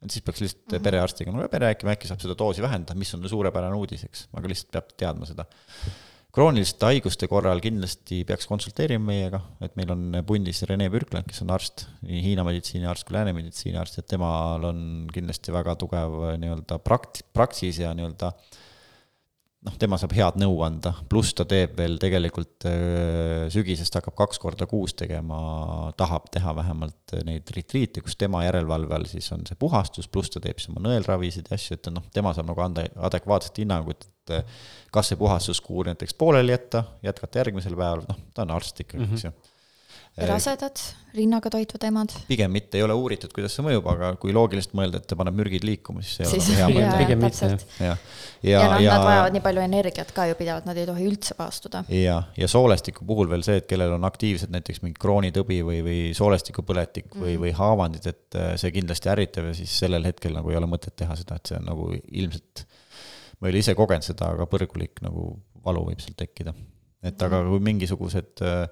et siis peaks lihtsalt mm -hmm. perearstiga no, läbi rääkima, äkki saab seda doosi vähendada, mis on suurepärane uudis, eks, aga lihtsalt peab teadma seda. Krooniliste haiguste korral kindlasti peaks konsulteerima meiega, et meil on pundis Rene Pürkland, kes on arst, nii Hiina meditsiiniarst kui lääne meditsiiniarst, et temal on kindlasti väga tugev nii-öelda prakt-, praksis ja nii-öelda äh, noh, tema saab head nõu anda, pluss ta teeb veel tegelikult äh, sügisest hakkab kaks korda kuus tegema, tahab teha vähemalt neid retriite, kus tema järelevalve all siis on see puhastus, pluss ta teeb siis oma nõelravisid ja asju, et noh, tema saab nagu anda adekvaatset hinnangut, et äh, kas see puhastuskuur näiteks pooleli jätta, jätkata järgmisel päeval, noh, ta on arst ikkagi eks ju rasedad, rinnaga toitvad emad? pigem mitte, ei ole uuritud, kuidas see mõjub, aga kui loogiliselt mõelda, et ta paneb mürgid liikuma, siis see ei ole hea mõte. pigem mitte, jah. ja, ja, ja, ja nad vajavad nii palju energiat ka ju pidevalt, nad ei tohi üldse paastuda. ja, ja soolestiku puhul veel see, et kellel on aktiivsed näiteks mingi kroonitõbi või, või soolestikupõletik või mm., või haavandid, et äh, see kindlasti ärritab ja siis sellel hetkel nagu ei ole mõtet teha seda, et see on nagu ilmselt, ma ei ole ise kogenud seda, aga põrgulik nagu valu võib sealt tekkida. et aga kui mingisugused äh,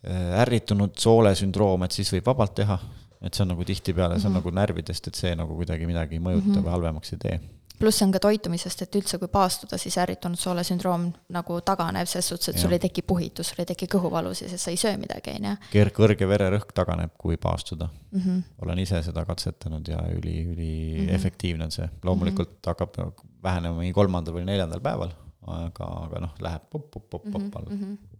Äh, ärritunud soolesündroom, et siis võib vabalt teha, et see on nagu tihtipeale, see on mm -hmm. nagu närvidest, et see nagu kuidagi midagi ei mõjuta mm -hmm. või halvemaks ei tee. pluss see on ka toitumisest, et üldse, kui paastuda, siis ärritunud soolesündroom nagu taganeb ses suhtes, et ja. sul ei teki puhitus, sul ei teki kõhuvalusid, sest sa ei söö midagi, on ju. kõrge vererõhk taganeb, kui paastuda mm. -hmm. olen ise seda katsetanud ja üli, üli mm -hmm. efektiivne on see. loomulikult mm -hmm. hakkab vähenema mingi kolmandal või neljandal päeval, aga, aga noh, läheb popp-popp-popp mhm, alla mm -hmm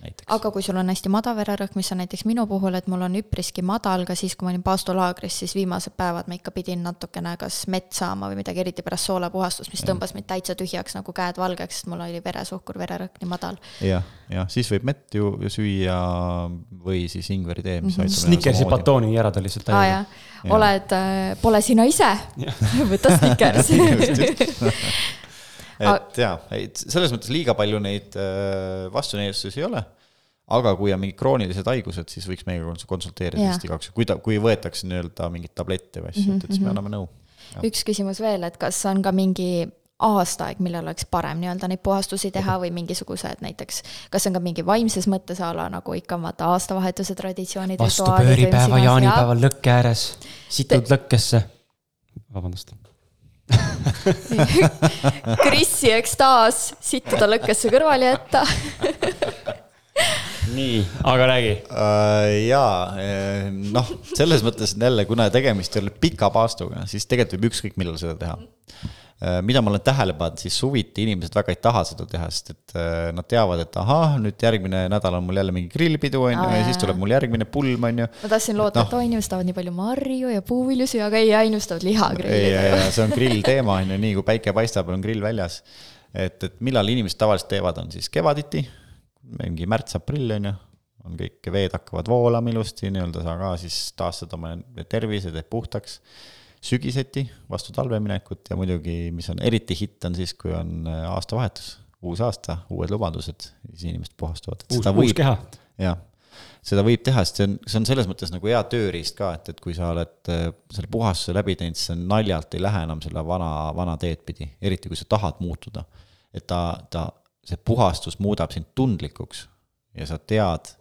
näiteks. aga kui sul on hästi madal vererõhk, mis on näiteks minu puhul, et mul on üpriski madal ka siis, kui ma olin paastulaagris, siis viimased päevad ma ikka pidin natukene kas mett saama või midagi, eriti pärast soolepuhastust, mis tõmbas mind täitsa tühjaks nagu käed valgeks, sest mul oli veresuhkur, vererõhk nii madal ja,. jah, jah, siis võib mett ju süüa või siis ingveri tee, mis mm -hmm. aitab. Snickersi batooni järada lihtsalt täiega ah,. Ja. oled äh,, pole sina ise võta Snickers et jaa, et selles mõttes liiga palju neid äh, vastunäidustusi ei ole aga kui on mingid kroonilised haigused, siis võiks meiega konsulteerida hästi igaks juhuks, kui ta, kui võetakse nii-öelda mingeid tablette või asju mm, -hmm. et siis me mhm. anname nõu. üks küsimus veel, et kas on ka mingi aastaaeg, millal oleks parem nii-öelda neid puhastusi teha või mingisugused näiteks, kas on ka mingi vaimses mõttes a la nagu ikka vaata aastavahetuse traditsioonid. vastu pööripäeva, jaanipäeval lõkke ääres, situd Te... lõkkesse. vabandust Krissi ekstaas, sittuda lõkkesse kõrvale jätta nii, aga räägi uh,. jaa, eh, noh, selles mõttes jälle, kuna tegemist ei ole pika paastuga, siis tegelikult võib ükskõik millal seda teha mida ma olen tähele pannud, siis suviti inimesed väga ei taha seda teha, sest et äh, nad teavad, et ahah, nüüd järgmine nädal on mul jälle mingi grillpidu, on ju, ja siis tuleb mul järgmine pulm, on ju. ma tahtsin loota et oo, inimesed tahavad nii palju marju ja puuvilju, aga ei, ainult tahavad lihagrilli. ja, ja see on grill teema, on ju, nii kui päike paistab, on grill väljas. et, et millal inimesed tavaliselt teevad, on siis kevaditi, mingi märts-aprill, on ju on kõik veed hakkavad voolama ilusti, nii-öelda sa ka siis taastad oma tervise, teed puhtaks sügiseti vastu talve minekut ja muidugi, mis on eriti hitt, on siis, kui on äh, aastavahetus, uus aasta, uued lubadused, siis inimesed puhastuvad. uus, uus keha. jah, seda võib teha, sest see on, see on selles mõttes nagu hea tööriist ka, et, et kui sa oled äh, selle puhastuse läbi teinud, siis see naljalt ei lähe enam selle vana, vana teed pidi, eriti kui sa tahad muutuda. et ta, ta, see puhastus muudab sind tundlikuks ja sa tead,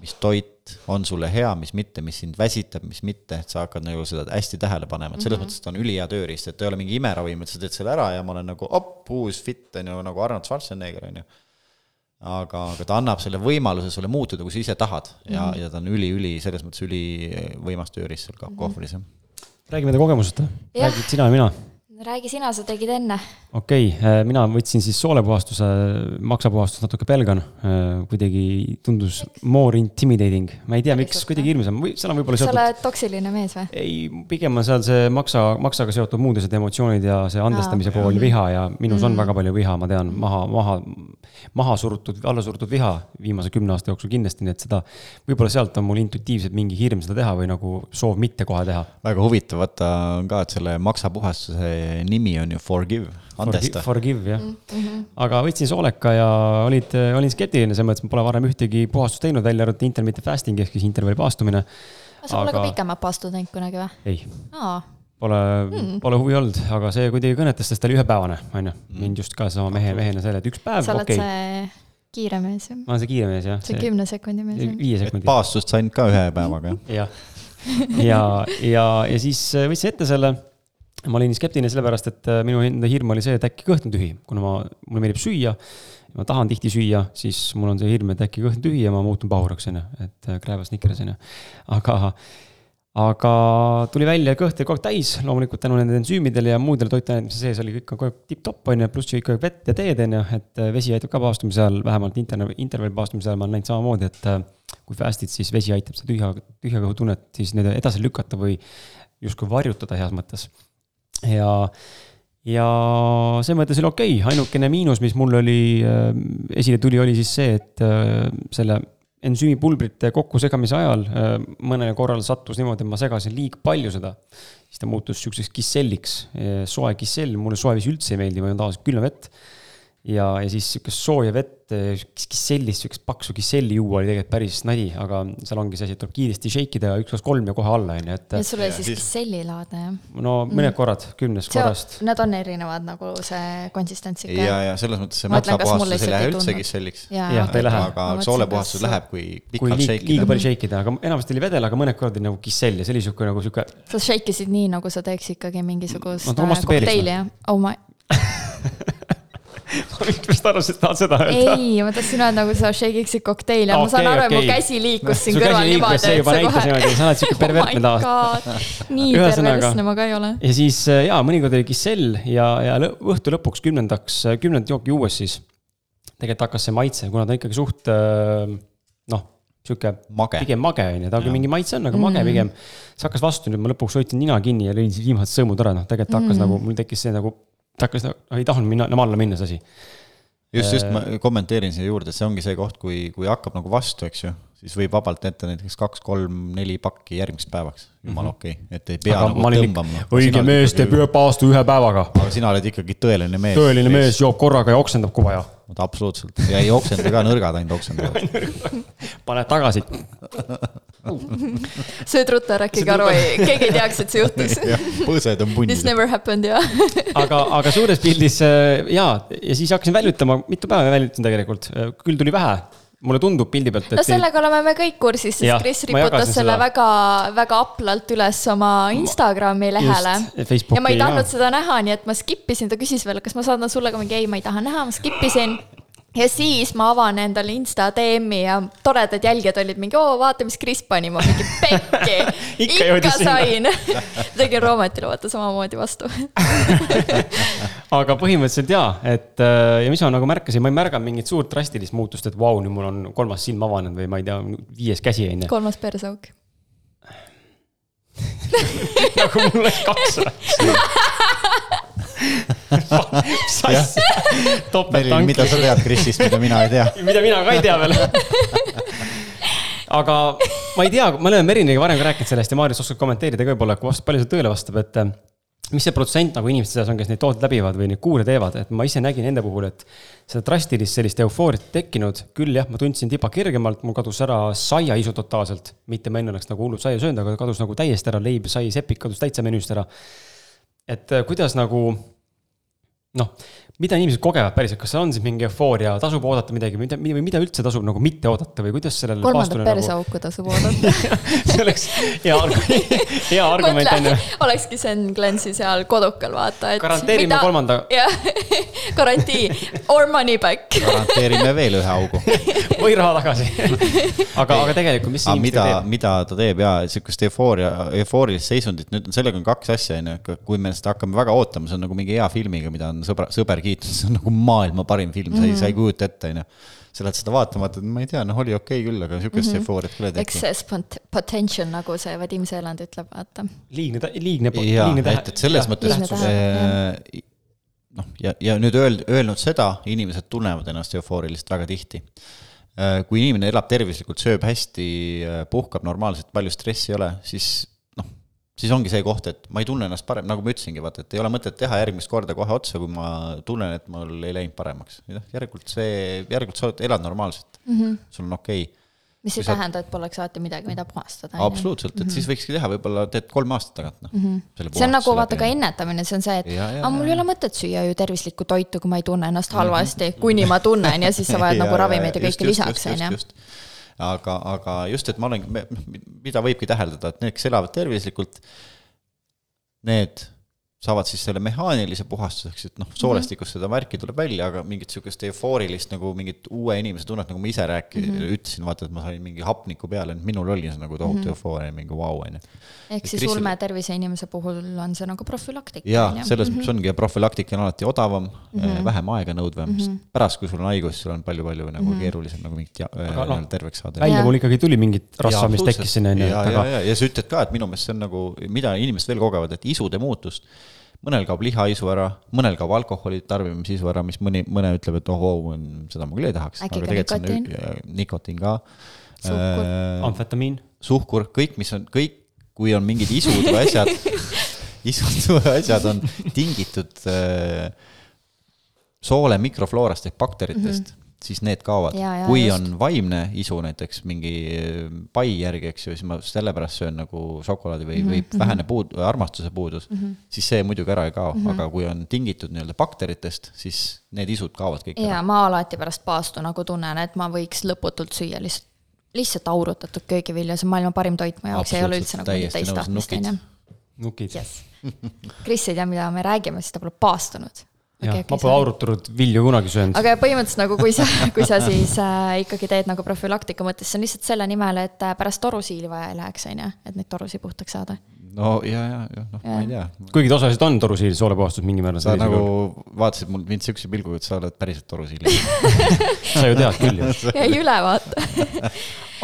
mis toit on sulle hea, mis mitte, mis sind väsitab, mis mitte, et sa hakkad nagu seda hästi tähele panema, et selles mm -hmm. mõttes ta on ülihea tööriist, et ta ei ole mingi imeravim, et sa teed selle ära ja ma olen nagu op, uus fit on ju, nagu Arnold Schwarzenegger on ju aga, aga ta annab selle võimaluse sulle muutuda, kui sa ise tahad ja mm, -hmm. ja ta on üli-üli, selles mõttes ülivõimas tööriist seal mhm. kohvris, jah. räägime teie kogemusest, räägid sina ja mina räägi sina, sa tegid enne. okei okay,, äh, mina võtsin siis soolepuhastuse, maksapuhastust natuke pelgan. Äh, kuidagi tundus more intimidating, ma ei tea, miks, kuidagi hirmsam seal on võib-olla seotud. sa oled toksiline mees või? ei, pigem on seal see maksa, maksaga seotud muud asjad, emotsioonid ja see andestamise Aa, pool ja viha ja minus mm. on väga palju viha, ma tean, maha, maha, maha surutud, alla surutud viha viimase kümne aasta jooksul kindlasti, nii et seda, võib-olla sealt on mul intuitiivselt mingi hirm seda teha või nagu soov mitte kohe teha. väga huvitav, vaata on ka, et selle maksapuhastuse nimi on ju Forgive, andesta. Forgive jah mm, -hmm. aga võtsin sooleka ja olid, olin skeptiline selles mõttes, et ma pole varem ühtegi puhastust teinud, välja arvatud intermittent fasting ehk siis intervalli paastumine. sa pole aga... ka pikemat paastut teinud kunagi või? ei. Pole mm., pole huvi olnud, aga see kuidagi kõnetas, sest ta oli ühepäevane, on ju. Mm. mind just ka seesama mehe, mehena selle, et üks päev, okei. sa oled okay. see kiire mees, jah? ma olen see kiire mees, jah. see kümne sekundi mees, viie sekundi. paastust sain ka ühe päevaga, jah. jah, ja, ja, ja siis võtsin ette selle ma olin skeptiline sellepärast, et äh, minu enda hirm oli see, et äkki kõht on tühi, kuna ma, mulle meeldib süüa. ma tahan tihti süüa, siis mul on see hirm, et äkki kõht on tühi ja ma muutun pahuraks, on ju, et äh, nikers, on ju. aga, aga tuli välja, kõht oli kogu aeg täis, loomulikult tänu nendele ensüümidele ja muudele toitainetele, mis sees oli kõik kogu aeg tipp-topp, on ju, pluss jõi kogu aeg vett ja teed, on ju, et äh, vesi aitab ka paastumise ajal, vähemalt intervalli, intervalli paastumise ajal ma olen näinud samamoodi, et kui fast'id, siis vesi aitab seda tühja, tühja kõhu tunnet siis nii-öelda edasi lükata või justkui varjutada heas mõttes ja, ja selles mõttes oli okei okay., ainukene miinus, mis mul oli äh,, esile tuli, oli siis see, et äh, selle ensüümipulbrite kokkusegamise ajal äh, mõnel korral sattus niimoodi, et ma segasin liiga palju seda. siis ta muutus sihukeseks kisselliks, soe kissell, mulle soe vesi üldse ei meeldi, ma joon tavaliselt külma vett ja, ja siis sihukest sooja vett, kissellist, sihukest paksu kisselli juua oli tegelikult päris nadi, aga seal ongi see asi, et tuleb kiiresti shake ida ja üks, kaks, kolm ja kohe alla, on ju, et. ja sul oli siis kissellilaadne, jah? no mõned mm. korrad, kümnest see, korrast. Need on erinevad nagu see konsistents ikka. ja, ja selles mõttes see maksapuhastus ei lähe üldse kisselliks. jah, ta ei lähe. aga soolepuhastus läheb, kui pikalt shake ida. liiga palju shake ida, aga enamasti oli vedel, aga mõned korrad oli nagu kissell ja see oli sihuke nagu sihuke. sa shake isid nii, nagu sa teeks ikkagi mingisugust kokteili, jah? oh my ma mitmest arvasin, et tahad seda öelda. ei, ma tahtsin öelda, nagu sa shake iksid kokteili ja okay, ma saan aru okay., et mu käsi liikus siin kõrval niimoodi. see juba näitas niimoodi, sa oled siuke pervertne oh taas. nii perversne ma ka ei ole. ja siis äh, jaa, mõnikord oli Giselle ja, ja õhtu lõpuks kümnendaks, äh, kümnendat jooki juues siis. tegelikult hakkas see maitse, kuna ta ikkagi suht äh, noh sihuke mage. pigem mage on ju, ta küll mingi maitse on, aga mm. mage pigem. see hakkas vastu, nüüd ma lõpuks hoidsin nina kinni ja lõin siis viimased sõõmud ära, noh, tegelikult hakkas mm. nagu, mul tekkis see nagu ta hakkas, ei tahtnud minna, enam alla minna see asi. just, just ma kommenteerin siia juurde, et see ongi see koht, kui, kui hakkab nagu vastu, eks ju, siis võib vabalt ette näiteks kaks-kolm-neli pakki järgmiseks päevaks. jumala mhm. okei okay., et ei pea aga nagu tõmbama. õige mees teeb ühe paastu ühe päevaga. aga sina oled ikkagi tõeline mees. tõeline mees, mees joob korraga ja oksendab, kui vaja. Absoluutselt. Ja ei oksenda ka, nõrgad ainult oksendavad paned tagasi. Sööd ruttu ära, keegi aru ei, keegi ei teaks, et see juhtus. Põsed on punnis. This never happened, jah. Aga, aga suures pildis äh, jaa, ja siis hakkasin väljutama, mitu päeva väljutasin tegelikult, äh, küll tuli vähe mulle tundub pildi pealt, et. no sellega oleme me kõik kursis, sest Kris riputas selle seda... väga, väga aplalt üles oma Instagrami lehele. ja ma ei tahtnud seda näha, nii et ma skip isin, ta küsis veel, kas ma saadan sulle ka mingi, ei, ma ei taha näha, ma skip isin ja siis ma avan endale Insta DM-i ja toredad jälgijad olid mingi, oo, vaata, mis Kris pani, ma mingi pekki. Ikka, ikka sain. Tegin Roometile vaata samamoodi vastu. Aga põhimõtteliselt jaa, et äh, ja mis ma nagu märkasin, ma ei märganud mingit suurt drastilist muutust, et vau, nüüd mul on kolmas silm avanenud või ma ei tea, viies käsi on ju. kolmas perseauk. Nagu mul oleks kaks mis asja? topeltank. mida sa tead Krisist, mida mina ei tea? mida mina ka ei tea veel aga ma ei tea, me oleme Meriniga varem ka rääkinud sellest ja Maarjas oskad kommenteerida ka võib-olla, kui palju see tõele vastab, et eh, mis see protsent nagu inimeste seas on, kes neid tooteid läbivad või neid kuure teevad, et ma ise nägin enda puhul, et seda drastilist sellist eufooriat tekkinud, küll jah, ma tundsin tiba kergemalt, mul kadus ära saiaisu totaalselt, mitte ma enne oleks nagu hullult saia söönud, aga kadus nagu täiesti ära, leib, sai, sepik kadus täitsa menüüst ära. Et eh, kuidas nagu noh, mida inimesed kogevad päriselt, kas seal on siis mingi eufooria, tasub oodata midagi, mida, või mida üldse tasub nagu mitte oodata või kuidas sellele kolmandat perseauku nagu... tasub oodata see oleks hea, hea argument on ju. olekski Sten Glensi seal kodukal, vaata, et. garanteerime mida... kolmanda. jah, garantii or money back garanteerime veel ühe augu või raha tagasi aga, aga tegelikult, mis teeb? mida ta teeb ja sihukest eufooria, eufoorilist seisundit, nüüd sellega on kaks asja, on ju, kui me seda hakkame väga ootama, see on nagu mingi hea filmiga, mida on sõbra, sõber kiitnud, see on nagu maailma parim film mm, -hmm. sa ei, sa ei mhm. kujuta ette, on ju sa lähed seda vaatama, vaatad, ma ei tea, noh, oli okei okay küll, aga sihukest mm -hmm. eufooriat küll ei teki. eks see spont-, potential, nagu see Vadim Seeland ütleb, vaata. liigne, liigne. jaa, et, et selles ja, mõttes äh, noh, ja, ja nüüd öeld-, öelnud seda, inimesed tunnevad ennast eufooriliselt väga tihti äh, kui inimene elab tervislikult, sööb hästi, äh, puhkab normaalselt, palju stressi ei ole, siis siis ongi see koht, et ma ei tunne ennast parem, nagu ma ütlesingi, vaata, et ei ole mõtet teha järgmist korda kohe otsa, kui ma tunnen, et mul ei läinud paremaks. jah, järelikult see, järelikult sa elad normaalselt mm, -hmm. sul on okei okay. mis ei tähenda, et poleks alati midagi, mida puhastada. absoluutselt, et mm -hmm. siis võikski teha, võib-olla teed kolm aastat tagant, noh mm -hmm.. see on nagu vaata ka ennetamine, see on see, et aga mul ei ole mõtet süüa ju tervislikku toitu, kui ma ei tunne ennast halvasti mm, -hmm. kuni ma tunnen ja siis sa vajad nagu ravimeid ja kõike lisaks, on ju aga, aga just, et ma olen, mida võibki täheldada, et need, kes elavad tervislikult, need saavad siis selle mehaanilise puhastuseks, et noh, mhm. soolestikust seda värki tuleb välja, aga mingit sihukest eufoorilist nagu mingit uue inimese tunnet, nagu ma ise rääkisin mm, -hmm. ütlesin, vaata, et ma sain mingi hapniku peale, et minul oli see nagu tohutu mm -hmm. eufooria, mingi vau, on ju. ehk siis Kristel... ulme tervise inimese puhul on see nagu profülaktika. jaa, selles mõttes mm -hmm. ongi ja profülaktika on alati odavam mm, -hmm. vähem aeganõudvam mm, -hmm. pärast, kui sul on haigus, sul on palju-palju nagu mm -hmm. keerulisem nagu mingit ja, aga, no, terveks saada. välja mul ikkagi tuli mingit rasva, mis tekkis sinna, on ju. ja, ja, ja, ja sa ütled ka, et minu meelest see on nagu, mida inimesed veel kogevad, et isude muutust mõnel kaob lihaisu ära, mõnel kaob alkoholi tarbimisisu ära, mis mõni, mõne ütleb, et ohoo, seda ma küll ei tahaks. äkki ka nikotiin? nikotiin ka. suhkur äh,. amfetamiin. suhkur, kõik, mis on, kõik, kui on mingid isud või asjad isud või asjad on tingitud äh, soole mikrofloorast ehk bakteritest mm. -hmm siis need kaovad. kui just. on vaimne isu näiteks mingi pai järgi, eks ju, siis ma sellepärast söön nagu šokolaadi või mm, -hmm. või mhm. vähene puud-, armastuse puudus mm, -hmm. siis see muidugi ära ei kao mm, -hmm. aga kui on tingitud nii-öelda bakteritest, siis need isud kaovad kõik ära. jaa, ma alati pärast paastu nagu tunnen, et ma võiks lõputult süüa lihtsalt, lihtsalt aurutatud köögivilja, see on maailma parim toit mu jaoks, ei ole üldse nagu mingit teist tahtmist, on ju. nukid yes.. Kris ei tea, mida me räägime, sest ta pole paastunud jah okay,, ma pole aurutatud vilju kunagi söönud. aga põhimõtteliselt nagu kui sa, kui sa siis äh, ikkagi teed nagu profülaktika mõttes, see on lihtsalt selle nimel, et äh, pärast torusiili vaja ei läheks, on ju, et neid torusid puhtaks saada. No ja, ja, ja noh, ma ei tea. kuigi osaliselt on torusiil soolepuhastus mingil määral. sa nagu vaatasid mul mind siukse pilguga, et sa oled päriselt torusiil sa ju tead küll ju. jäi üle vaata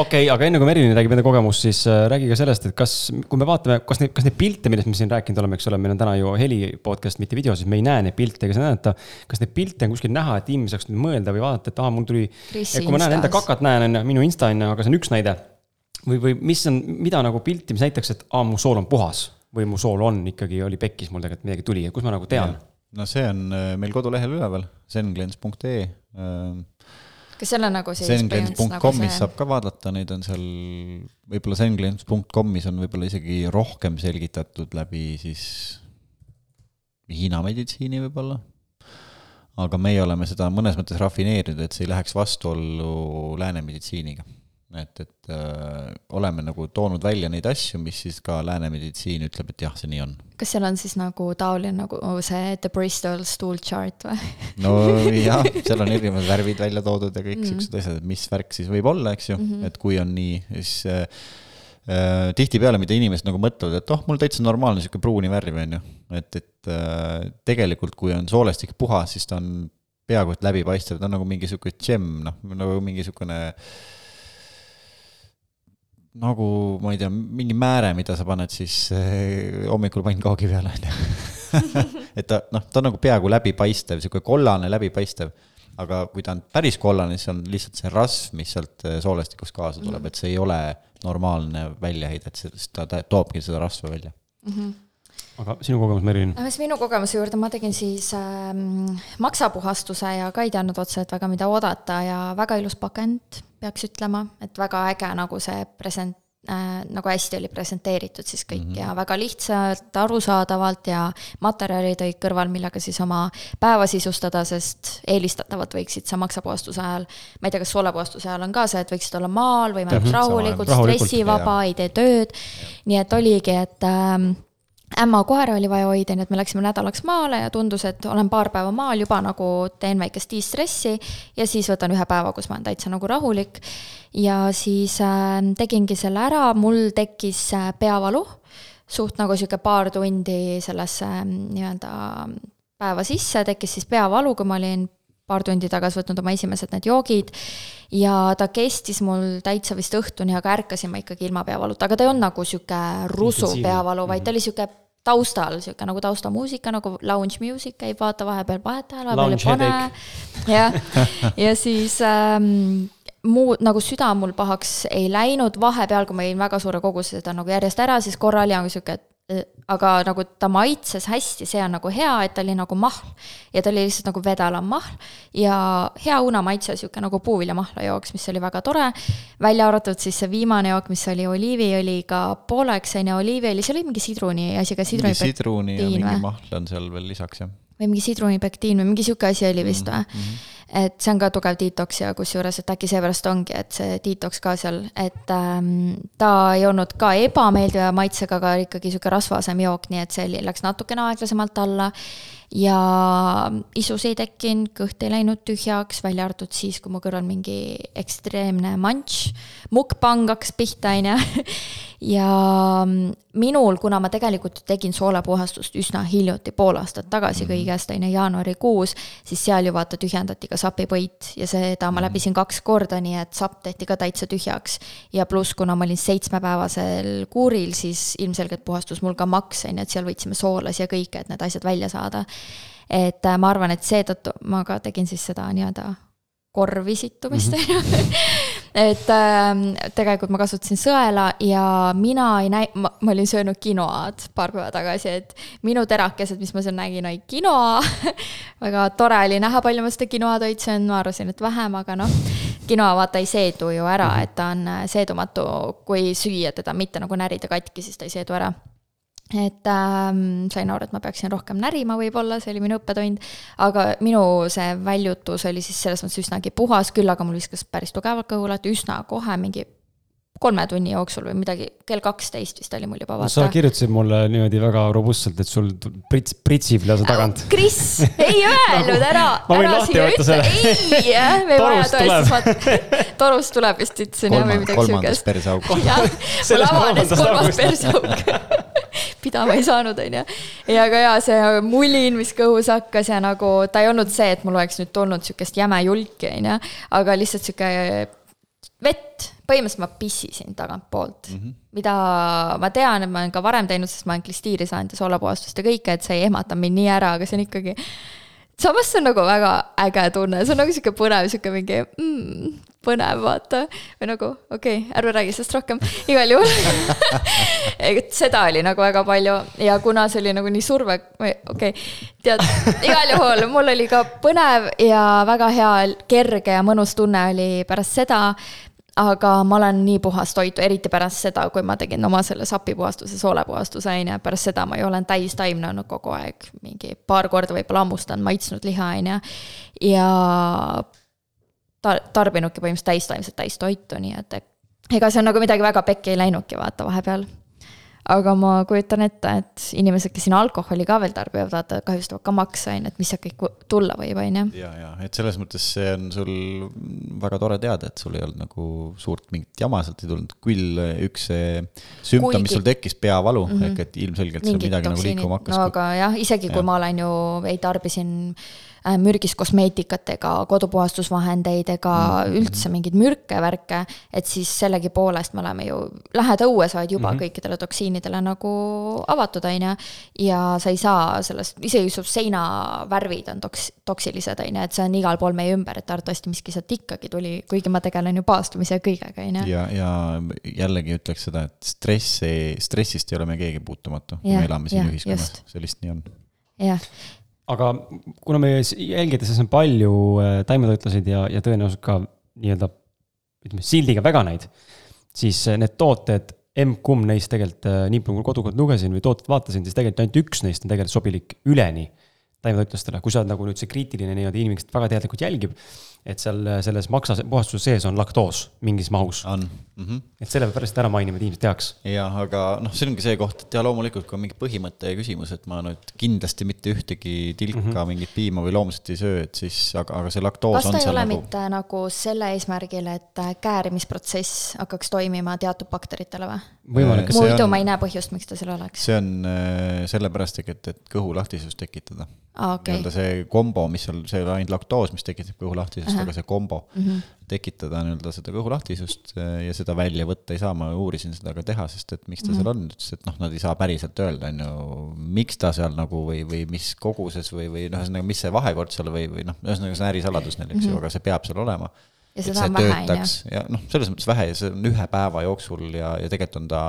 okei okay,, aga enne kui Merilin räägib enda kogemust, siis äh, räägi ka sellest, et kas, kui me vaatame, kas neid, kas neid pilte, millest me siin rääkinud oleme, eks ole, meil on täna ju heli podcast, mitte video, siis me ei näe neid pilte ega seda näidata. kas neid pilte on kuskil näha, et inimene saaks nüüd mõelda või vaadata, et aa, mul tuli, kui ma näen enda kakat, näen, on ju, minu Insta on ju, aga see on üks näide. Või, või mis on, mida nagu pilti, mis näitaks, et aa, mu sool on puhas või mu sool on ikkagi, oli pekkis, mul tegelikult midagi tuli, kus ma nagu tean? no see on äh, meil kodulehel üleval, zenglens.ee kas seal on nagu siis Zenglens.com'is nagu see... saab ka vaadata, neid on seal, võib-olla Zenglens.com'is on võib-olla isegi rohkem selgitatud läbi siis Hiina meditsiini võib-olla. aga meie oleme seda mõnes mõttes rafineerinud, et see ei läheks vastuollu lääne meditsiiniga et, et äh, oleme nagu toonud välja neid asju, mis siis ka lääne meditsiin ütleb, et jah, see nii on. kas seal on siis nagu taoline nagu see The Bristol stool chart või? no jah, seal on erinevad värvid välja toodud ja kõik mm. siuksed asjad, et mis värk siis võib olla, eks ju mm, -hmm. et kui on nii, siis äh, äh, tihtipeale, mida inimesed nagu mõtlevad, et oh, mul täitsa normaalne sihuke pruuni värv on ju, et, et äh, tegelikult, kui on soolestik puhas, siis ta on peaaegu et läbipaistev, ta on nagu mingi sihuke džem, noh, nagu mingi sihukene äh, nagu ma ei tea, mingi määre, mida sa paned siis eh, hommikul pannkoogi peale, on ju. et ta noh, ta on nagu peaaegu läbipaistev, sihuke kollane läbipaistev. aga kui ta on päris kollane, siis on lihtsalt see rasv, mis sealt eh, soolestikust kaasa tuleb, et see ei ole normaalne väljaheide, et see, ta toobki seda rasva välja mm. -hmm aga sinu kogemus, Merilin? Minu kogemuse juurde, ma tegin siis ähm, maksapuhastuse ja ka ei teadnud otseselt väga, mida oodata ja väga ilus pakend, peaks ütlema, et väga äge nagu see present, äh, nagu hästi oli presenteeritud siis kõik mm -hmm. ja väga lihtsalt, arusaadavalt ja materjalid olid kõrval, millega siis oma päeva sisustada, sest eelistatavalt võiksid sa maksapuhastuse ajal, ma ei tea, kas soolepuhastuse ajal on ka see, et võiksid olla maal, võimalikult rahulikult, stressivaba, ei tee tööd. nii et oligi, et äh, ämma koera oli vaja hoida, nii et me läksime nädalaks maale ja tundus, et olen paar päeva maal juba nagu teen väikest de-stressi ja siis võtan ühe päeva, kus ma olen täitsa nagu rahulik. ja siis äh, tegingi selle ära, mul tekkis äh, peavalu, suht nagu sihuke paar tundi sellesse äh, nii-öelda päeva sisse, tekkis siis peavalu, kui ma olin paar tundi tagasi võtnud oma esimesed need joogid ja ta kestis mul täitsa vist õhtuni, aga ärkasin ma ikkagi ilma peavaluta, aga ta ei olnud nagu sihuke rusu peavalu, vaid ta oli sihuke taustal, sihuke nagu taustamuusika, nagu lounge music käib, vaata vahepeal vahet hääle peal ei pane. jah, ja siis ähm, muud nagu süda mul pahaks ei läinud, vahepeal, kui ma jõin väga suure koguse seda nagu järjest ära, siis korra oli nagu sihuke, et aga nagu ta maitses hästi, see on nagu hea, et ta oli nagu mahl. ja ta oli lihtsalt nagu vedelam mahl ja hea õunamaitse, sihuke nagu puuviljamahla jooks, mis oli väga tore. välja arvatud siis see viimane jook, mis oli oliiviõliga pooleks, on ju, oliiviõli, seal oli mingi sidruni asi ka. mingi sidruni ja mingi mahl on seal veel lisaks, jah. Või mingi sidrunipektiin või mingi sihuke asi oli vist või mm -hmm.? et see on ka tugev detox ja kusjuures, et äkki seepärast ongi, et see detox ka seal, et ähm, ta ei olnud ka ebameeldiva maitsega, aga ikkagi sihuke rasvasem jook, nii et see läks natukene aeglasemalt alla ja isus ei tekkinud, kõht ei läinud tühjaks, välja arvatud siis, kui mu kõrval mingi ekstreemne manš, mukbang hakkas pihta, on ju. ja minul, kuna ma tegelikult tegin soolepuhastust üsna hiljuti, pool aastat tagasi mhm. kõigest, on ju, jaanuarikuus, siis seal ju vaata tühjendati ka sapipõit ja seda ma mhm. läbisin kaks korda, nii et sapp tehti ka täitsa tühjaks. ja pluss, kuna ma olin seitsmepäevasel kuuril, siis ilmselgelt puhastus mul ka maks, on ju, et seal võtsime soolasi ja kõike, et need asjad välja saada et äh, ma arvan, et seetõttu ma ka tegin siis seda nii-öelda korvi sittumist, on ju. et äh, tegelikult ma kasutasin sõela ja mina ei näi-, ma, ma olin söönud quinoa'd paar päeva tagasi, et minu terakesed, mis ma seal nägin, olid quinoa väga tore oli näha, palju ma seda quinoa-toit söön, ma arvasin, et vähem, aga noh, quinoa vaata ei seedu ju ära, et ta on äh, seedumatu, kui süüa teda, mitte nagu närida katki, siis ta ei seedu ära et ähm, sain aru, et ma peaksin rohkem närima võib-olla, see oli minu õppetund. aga minu see väljutus oli siis selles mõttes üsnagi puhas, küll aga mul viskas päris tugevalt kõhulati üsna kohe, mingi kolme tunni jooksul või midagi, kell kaksteist vist oli mul juba vaata. sa kirjutasid mulle niimoodi väga robustselt, et sul prits, pritsib lase tagant. Kris, ei öelnud ära ma võin lahti võtta selle. ei, me ei vaja tõestusmat-, torust tuleb vist ütlesin jah, või midagi siukest. kolmandas perseauk. jah, mul avanes kolmas perseauk pidama ei saanud, on ju. ja aga jaa, see mulin, mis kõhus hakkas ja nagu ta ei olnud see, et mul oleks nüüd tulnud sihukest jäme julki, on ju, aga lihtsalt sihuke vett, põhimõtteliselt ma pissisin tagantpoolt mm, -hmm. mida ma tean, et ma olen ka varem teinud, sest ma olen klistiiri saanud ja soolapuhastust ja kõike, et see ei ehmata mind nii ära, aga see on ikkagi. samas see on nagu väga äge tunne, see on nagu sihuke põnev, sihuke mingi mm, põnev, vaata. või nagu, okei okay,, ärme räägi sellest rohkem, igal juhul et seda oli nagu väga palju. Ja kuna see oli nagu nii surve, okei okay,, tead, igal juhul mul oli ka põnev ja väga hea, kerge ja mõnus tunne oli pärast seda. Aga ma olen nii puhast toitu, eriti pärast seda, kui ma tegin oma selle sapipuhastuse, soolepuhastuse, on ju, pärast seda ma ju olen täistaimne olnud kogu aeg, mingi paar korda võib-olla hammustanud, maitsnud liha, on ju. ja ta-, tarbinudki põhimõtteliselt täistaimset täistoitu, nii et ega see on nagu midagi väga pekki ei läinudki, vaata vahepeal. aga ma kujutan ette, et inimesed, kes siin alkoholi ka veel tarbivad, vaata, kahjustavad ka makse, on ju, et mis sealt kõik tulla võib, on ju. ja, ja, et selles mõttes see on sul väga tore teada, et sul ei olnud nagu suurt mingit jama sealt ei tulnud, küll üks sümptom Kuigi..., mis sul tekkis, peavalu mm, -hmm. ehk et ilmselgelt seal midagi toksiinid. nagu liikuma hakkas. no aga jah, isegi kui ja. ma olen ju, ei tarbisin Äh, mürgist kosmeetikat ega kodupuhastusvahendeid ega mm -hmm. üldse mingeid mürke ja värke, et siis sellegipoolest me oleme ju, lähed õue, sa oled juba mm -hmm. kõikidele toksiinidele nagu avatud, on ju. ja sa ei saa sellest, isegi su seinavärvid on toks-, toksilised, on ju, et see on igal pool meie ümber, et arvatavasti miski sealt ikkagi tuli, kuigi ma tegelen ju paastumise ja kõigega, on ju. ja, ja jällegi ütleks seda, et stressi, stressist ei ole me keegi puutumatu, kui me elame siin ühiskonnas, see lihtsalt nii on. jah, aga kuna meie jälgijates on palju äh, taimetoitlaseid ja, ja tõenäoliselt ka nii-öelda ütleme, sildiga veganeid, siis need tooted, emb-kumb neist tegelikult, nii palju kui kodukord lugesin või tooted vaatasin, siis tegelikult ainult üks neist on tegelikult sobilik üleni taimetoitlastele, kui sa oled nagu nüüd see kriitiline nii-öelda inimene, kes väga teadlikult jälgib et seal selles maksa puhastuse sees on laktoos mingis mahus. on mm. -hmm. et sellepärast ära mainime, et inimesed teaks. jah, aga noh, see ongi see koht, et ja loomulikult, kui on mingi põhimõtte küsimus, et ma nüüd kindlasti mitte ühtegi tilka mm, -hmm. mingit piima või loomset ei söö, et siis, aga, aga see laktoos kas on seal seal ei ole nagu. mitte nagu selle eesmärgil, et käärimisprotsess hakkaks toimima teatud bakteritele või? võimalik, See et muidu on- ma ei näe põhjust, miks ta seal oleks. see on äh, sellepärast, et, et kõhulahtisust tekitada aa, okei nii-öelda see kombo, mis seal, see ei ole ainult laktoos, mis tekitab kõhulahtisust, aga see kombo mm. -hmm. tekitada nii-öelda seda kõhulahtisust äh, ja seda välja võtta ei saa, ma uurisin seda ka tehasest, et miks ta Mhm. seal on, ütles, et noh, nad ei saa päriselt öelda, on ju, miks ta seal nagu või, või mis koguses või, või noh, ühesõnaga, mis see vahekord seal või, või noh, ühesõnaga see on ärisaladus neil, eks ju, aga see peab seal olema. Mhm. ja et see on vähe, töötaks ja noh, selles mõttes vähe ja see on ühe päeva jooksul ja, ja tegelikult on ta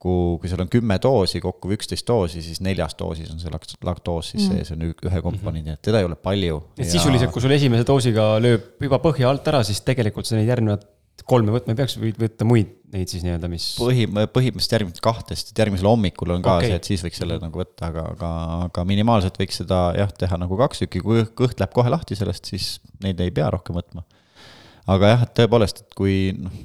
kokku, kui seal on kümme doosi, kokku üksteist doosi, siis neljas doosis on see lakt-, laktoos siis Mm. sees on ü- ühe komponendi, et teda ei ole palju. et sisuliselt, kui sul esimese doosiga lööb juba põhja alt ära, siis tegelikult sa neid järgnevad kolme võtma ei peaks, võid võtta muid neid siis nii-öelda, mis. põhi, põhimõtteliselt järgmisest kahtest, et järgmisel hommikul on ka okay. see, et siis võiks selle nagu võtta, aga, aga, aga minimaalselt võiks seda jah, teha nagu kaks tükki, kui kõht läheb kohe lahti sellest, siis neid ei pea rohkem võtma. aga jah, et tõepoolest, et kui noh,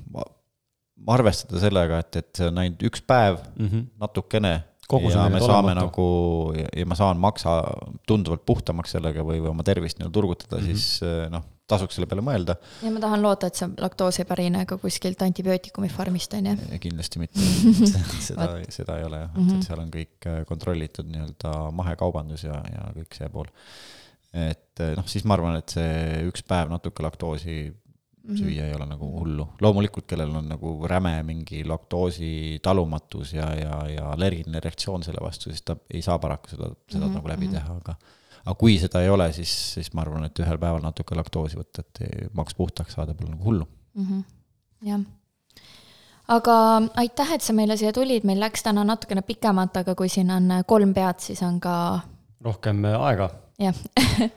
arvestada sellega, et, et see on ainult üks päev mm. -hmm. natukene on ja me saame olematu. nagu ja, ja ma saan maksa tunduvalt puhtamaks sellega või, või oma tervist nii-öelda turgutada mm, -hmm. siis eh, noh, tasuks selle peale mõelda ja ma tahan loota, et see laktoos ei pärine ka kuskilt antibiootikumi farmist, on ju. ja kindlasti mitte seda, seda ei ole jah, et, Mhm. seal on kõik eh, kontrollitud nii-öelda mahekaubandus ja, ja kõik see pool. et eh, noh, siis ma arvan, et see üks päev natuke laktoosi Mhm. süüa ei ole nagu hullu. loomulikult, kellel on nagu räme mingi laktoosi talumatus ja, ja, ja allergiline reaktsioon selle vastu, siis ta ei saa paraku seda, seda mm -hmm. nagu läbi mhm. teha, aga aga kui seda ei ole, siis, siis ma arvan, et ühel päeval natuke laktoosi võtta, et maks puhtaks saada, pole nagu hullu. Mhm. jah. aga aitäh, et sa meile siia tulid, meil läks täna natukene pikemalt, aga kui siin on kolm pead, siis on ka rohkem äh, aega. jah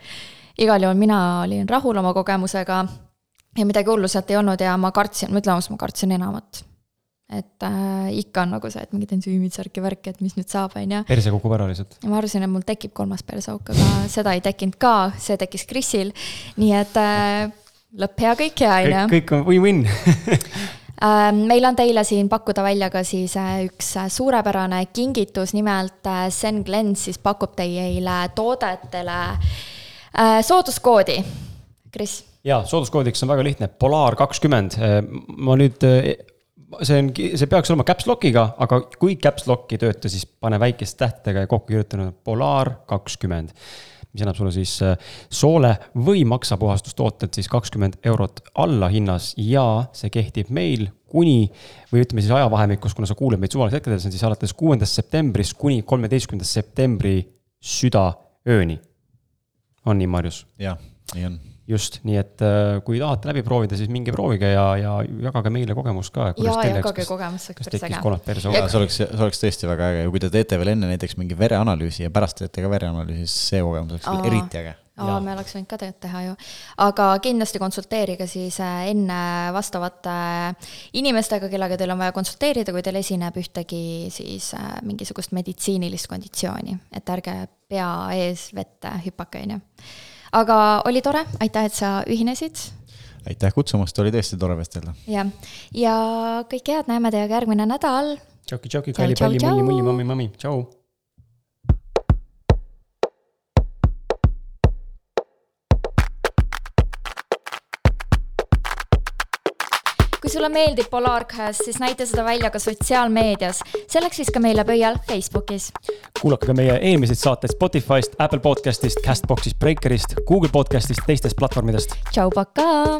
igal juhul mina olin rahul oma kogemusega ja midagi hullu sealt ei olnud ja ma kartsin, ma ütlen ausalt, ma kartsin enamat. et äh, ikka on nagu see, et mingid ensüümid, särki, värki, et mis nüüd saab, on ju. perse kukub ära lihtsalt. ma arvasin, et mul tekib kolmas perseauk, aga seda ei tekkinud ka, see tekkis Krisil. nii et äh, lõpp hea, kõik hea, on ju. kõik, on win-win Äh, meil on teile siin pakkuda välja ka siis äh, üks äh, suurepärane kingitus, nimelt äh, Zen Glens siis pakub teile toodetele äh, sooduskoodi. Kris, ja sooduskoodiks on väga lihtne, Polar kakskümmend. ma nüüd, see on, see peaks olema caps lock'iga, aga kui caps lock ei tööta, siis pane väikeste tähtedega ja kokku kirjutanud Polar kakskümmend. mis annab sulle siis äh, soole või maksapuhastustooted siis kakskümmend eurot alla hinnas ja see kehtib meil kuni või ütleme siis ajavahemikus, kuna sa kuuled meid suvalisel hetkedel, see on siis alates kuuendast septembrist kuni kolmeteistkümnenda septembri südaööni. on nii, Marjus? jah, nii on just, nii et äh, kui tahate läbi proovida, siis minge proovige ja, ja jagage meile kogemust ka. ja jagage kogemust, oleks päris äge. see oleks, see oleks tõesti väga äge ja kui te teete veel enne näiteks mingi vereanalüüsi ja pärast teete ka vereanalüüsi, siis see kogemus oleks Aa. veel eriti äge. aa, me oleks võinud ka tegelikult teha ju. aga kindlasti konsulteerige siis äh, enne vastavate inimestega, kellega teil on vaja konsulteerida, kui teil esineb ühtegi siis äh, mingisugust meditsiinilist konditsiooni, et ärge pea ees vette hüpake, on ju. Aga oli tore, aitäh, et sa ühinesid. Aitäh kutsumast, oli tõesti tore vestelda. jah, ja kõike head, näeme teiega järgmine nädal. tšauki, tšauki, Tšau, kalli tšau, kui sulle meeldib Polarcast, siis näita seda välja ka sotsiaalmeedias, selleks siis ka meile pöial Facebookis. kuulake ka meie eelmiseid saateid Spotify'st, Apple podcast'ist, Castbox'ist, Breakerist, Google podcast'ist, teistest platvormidest. tšau, pakaa.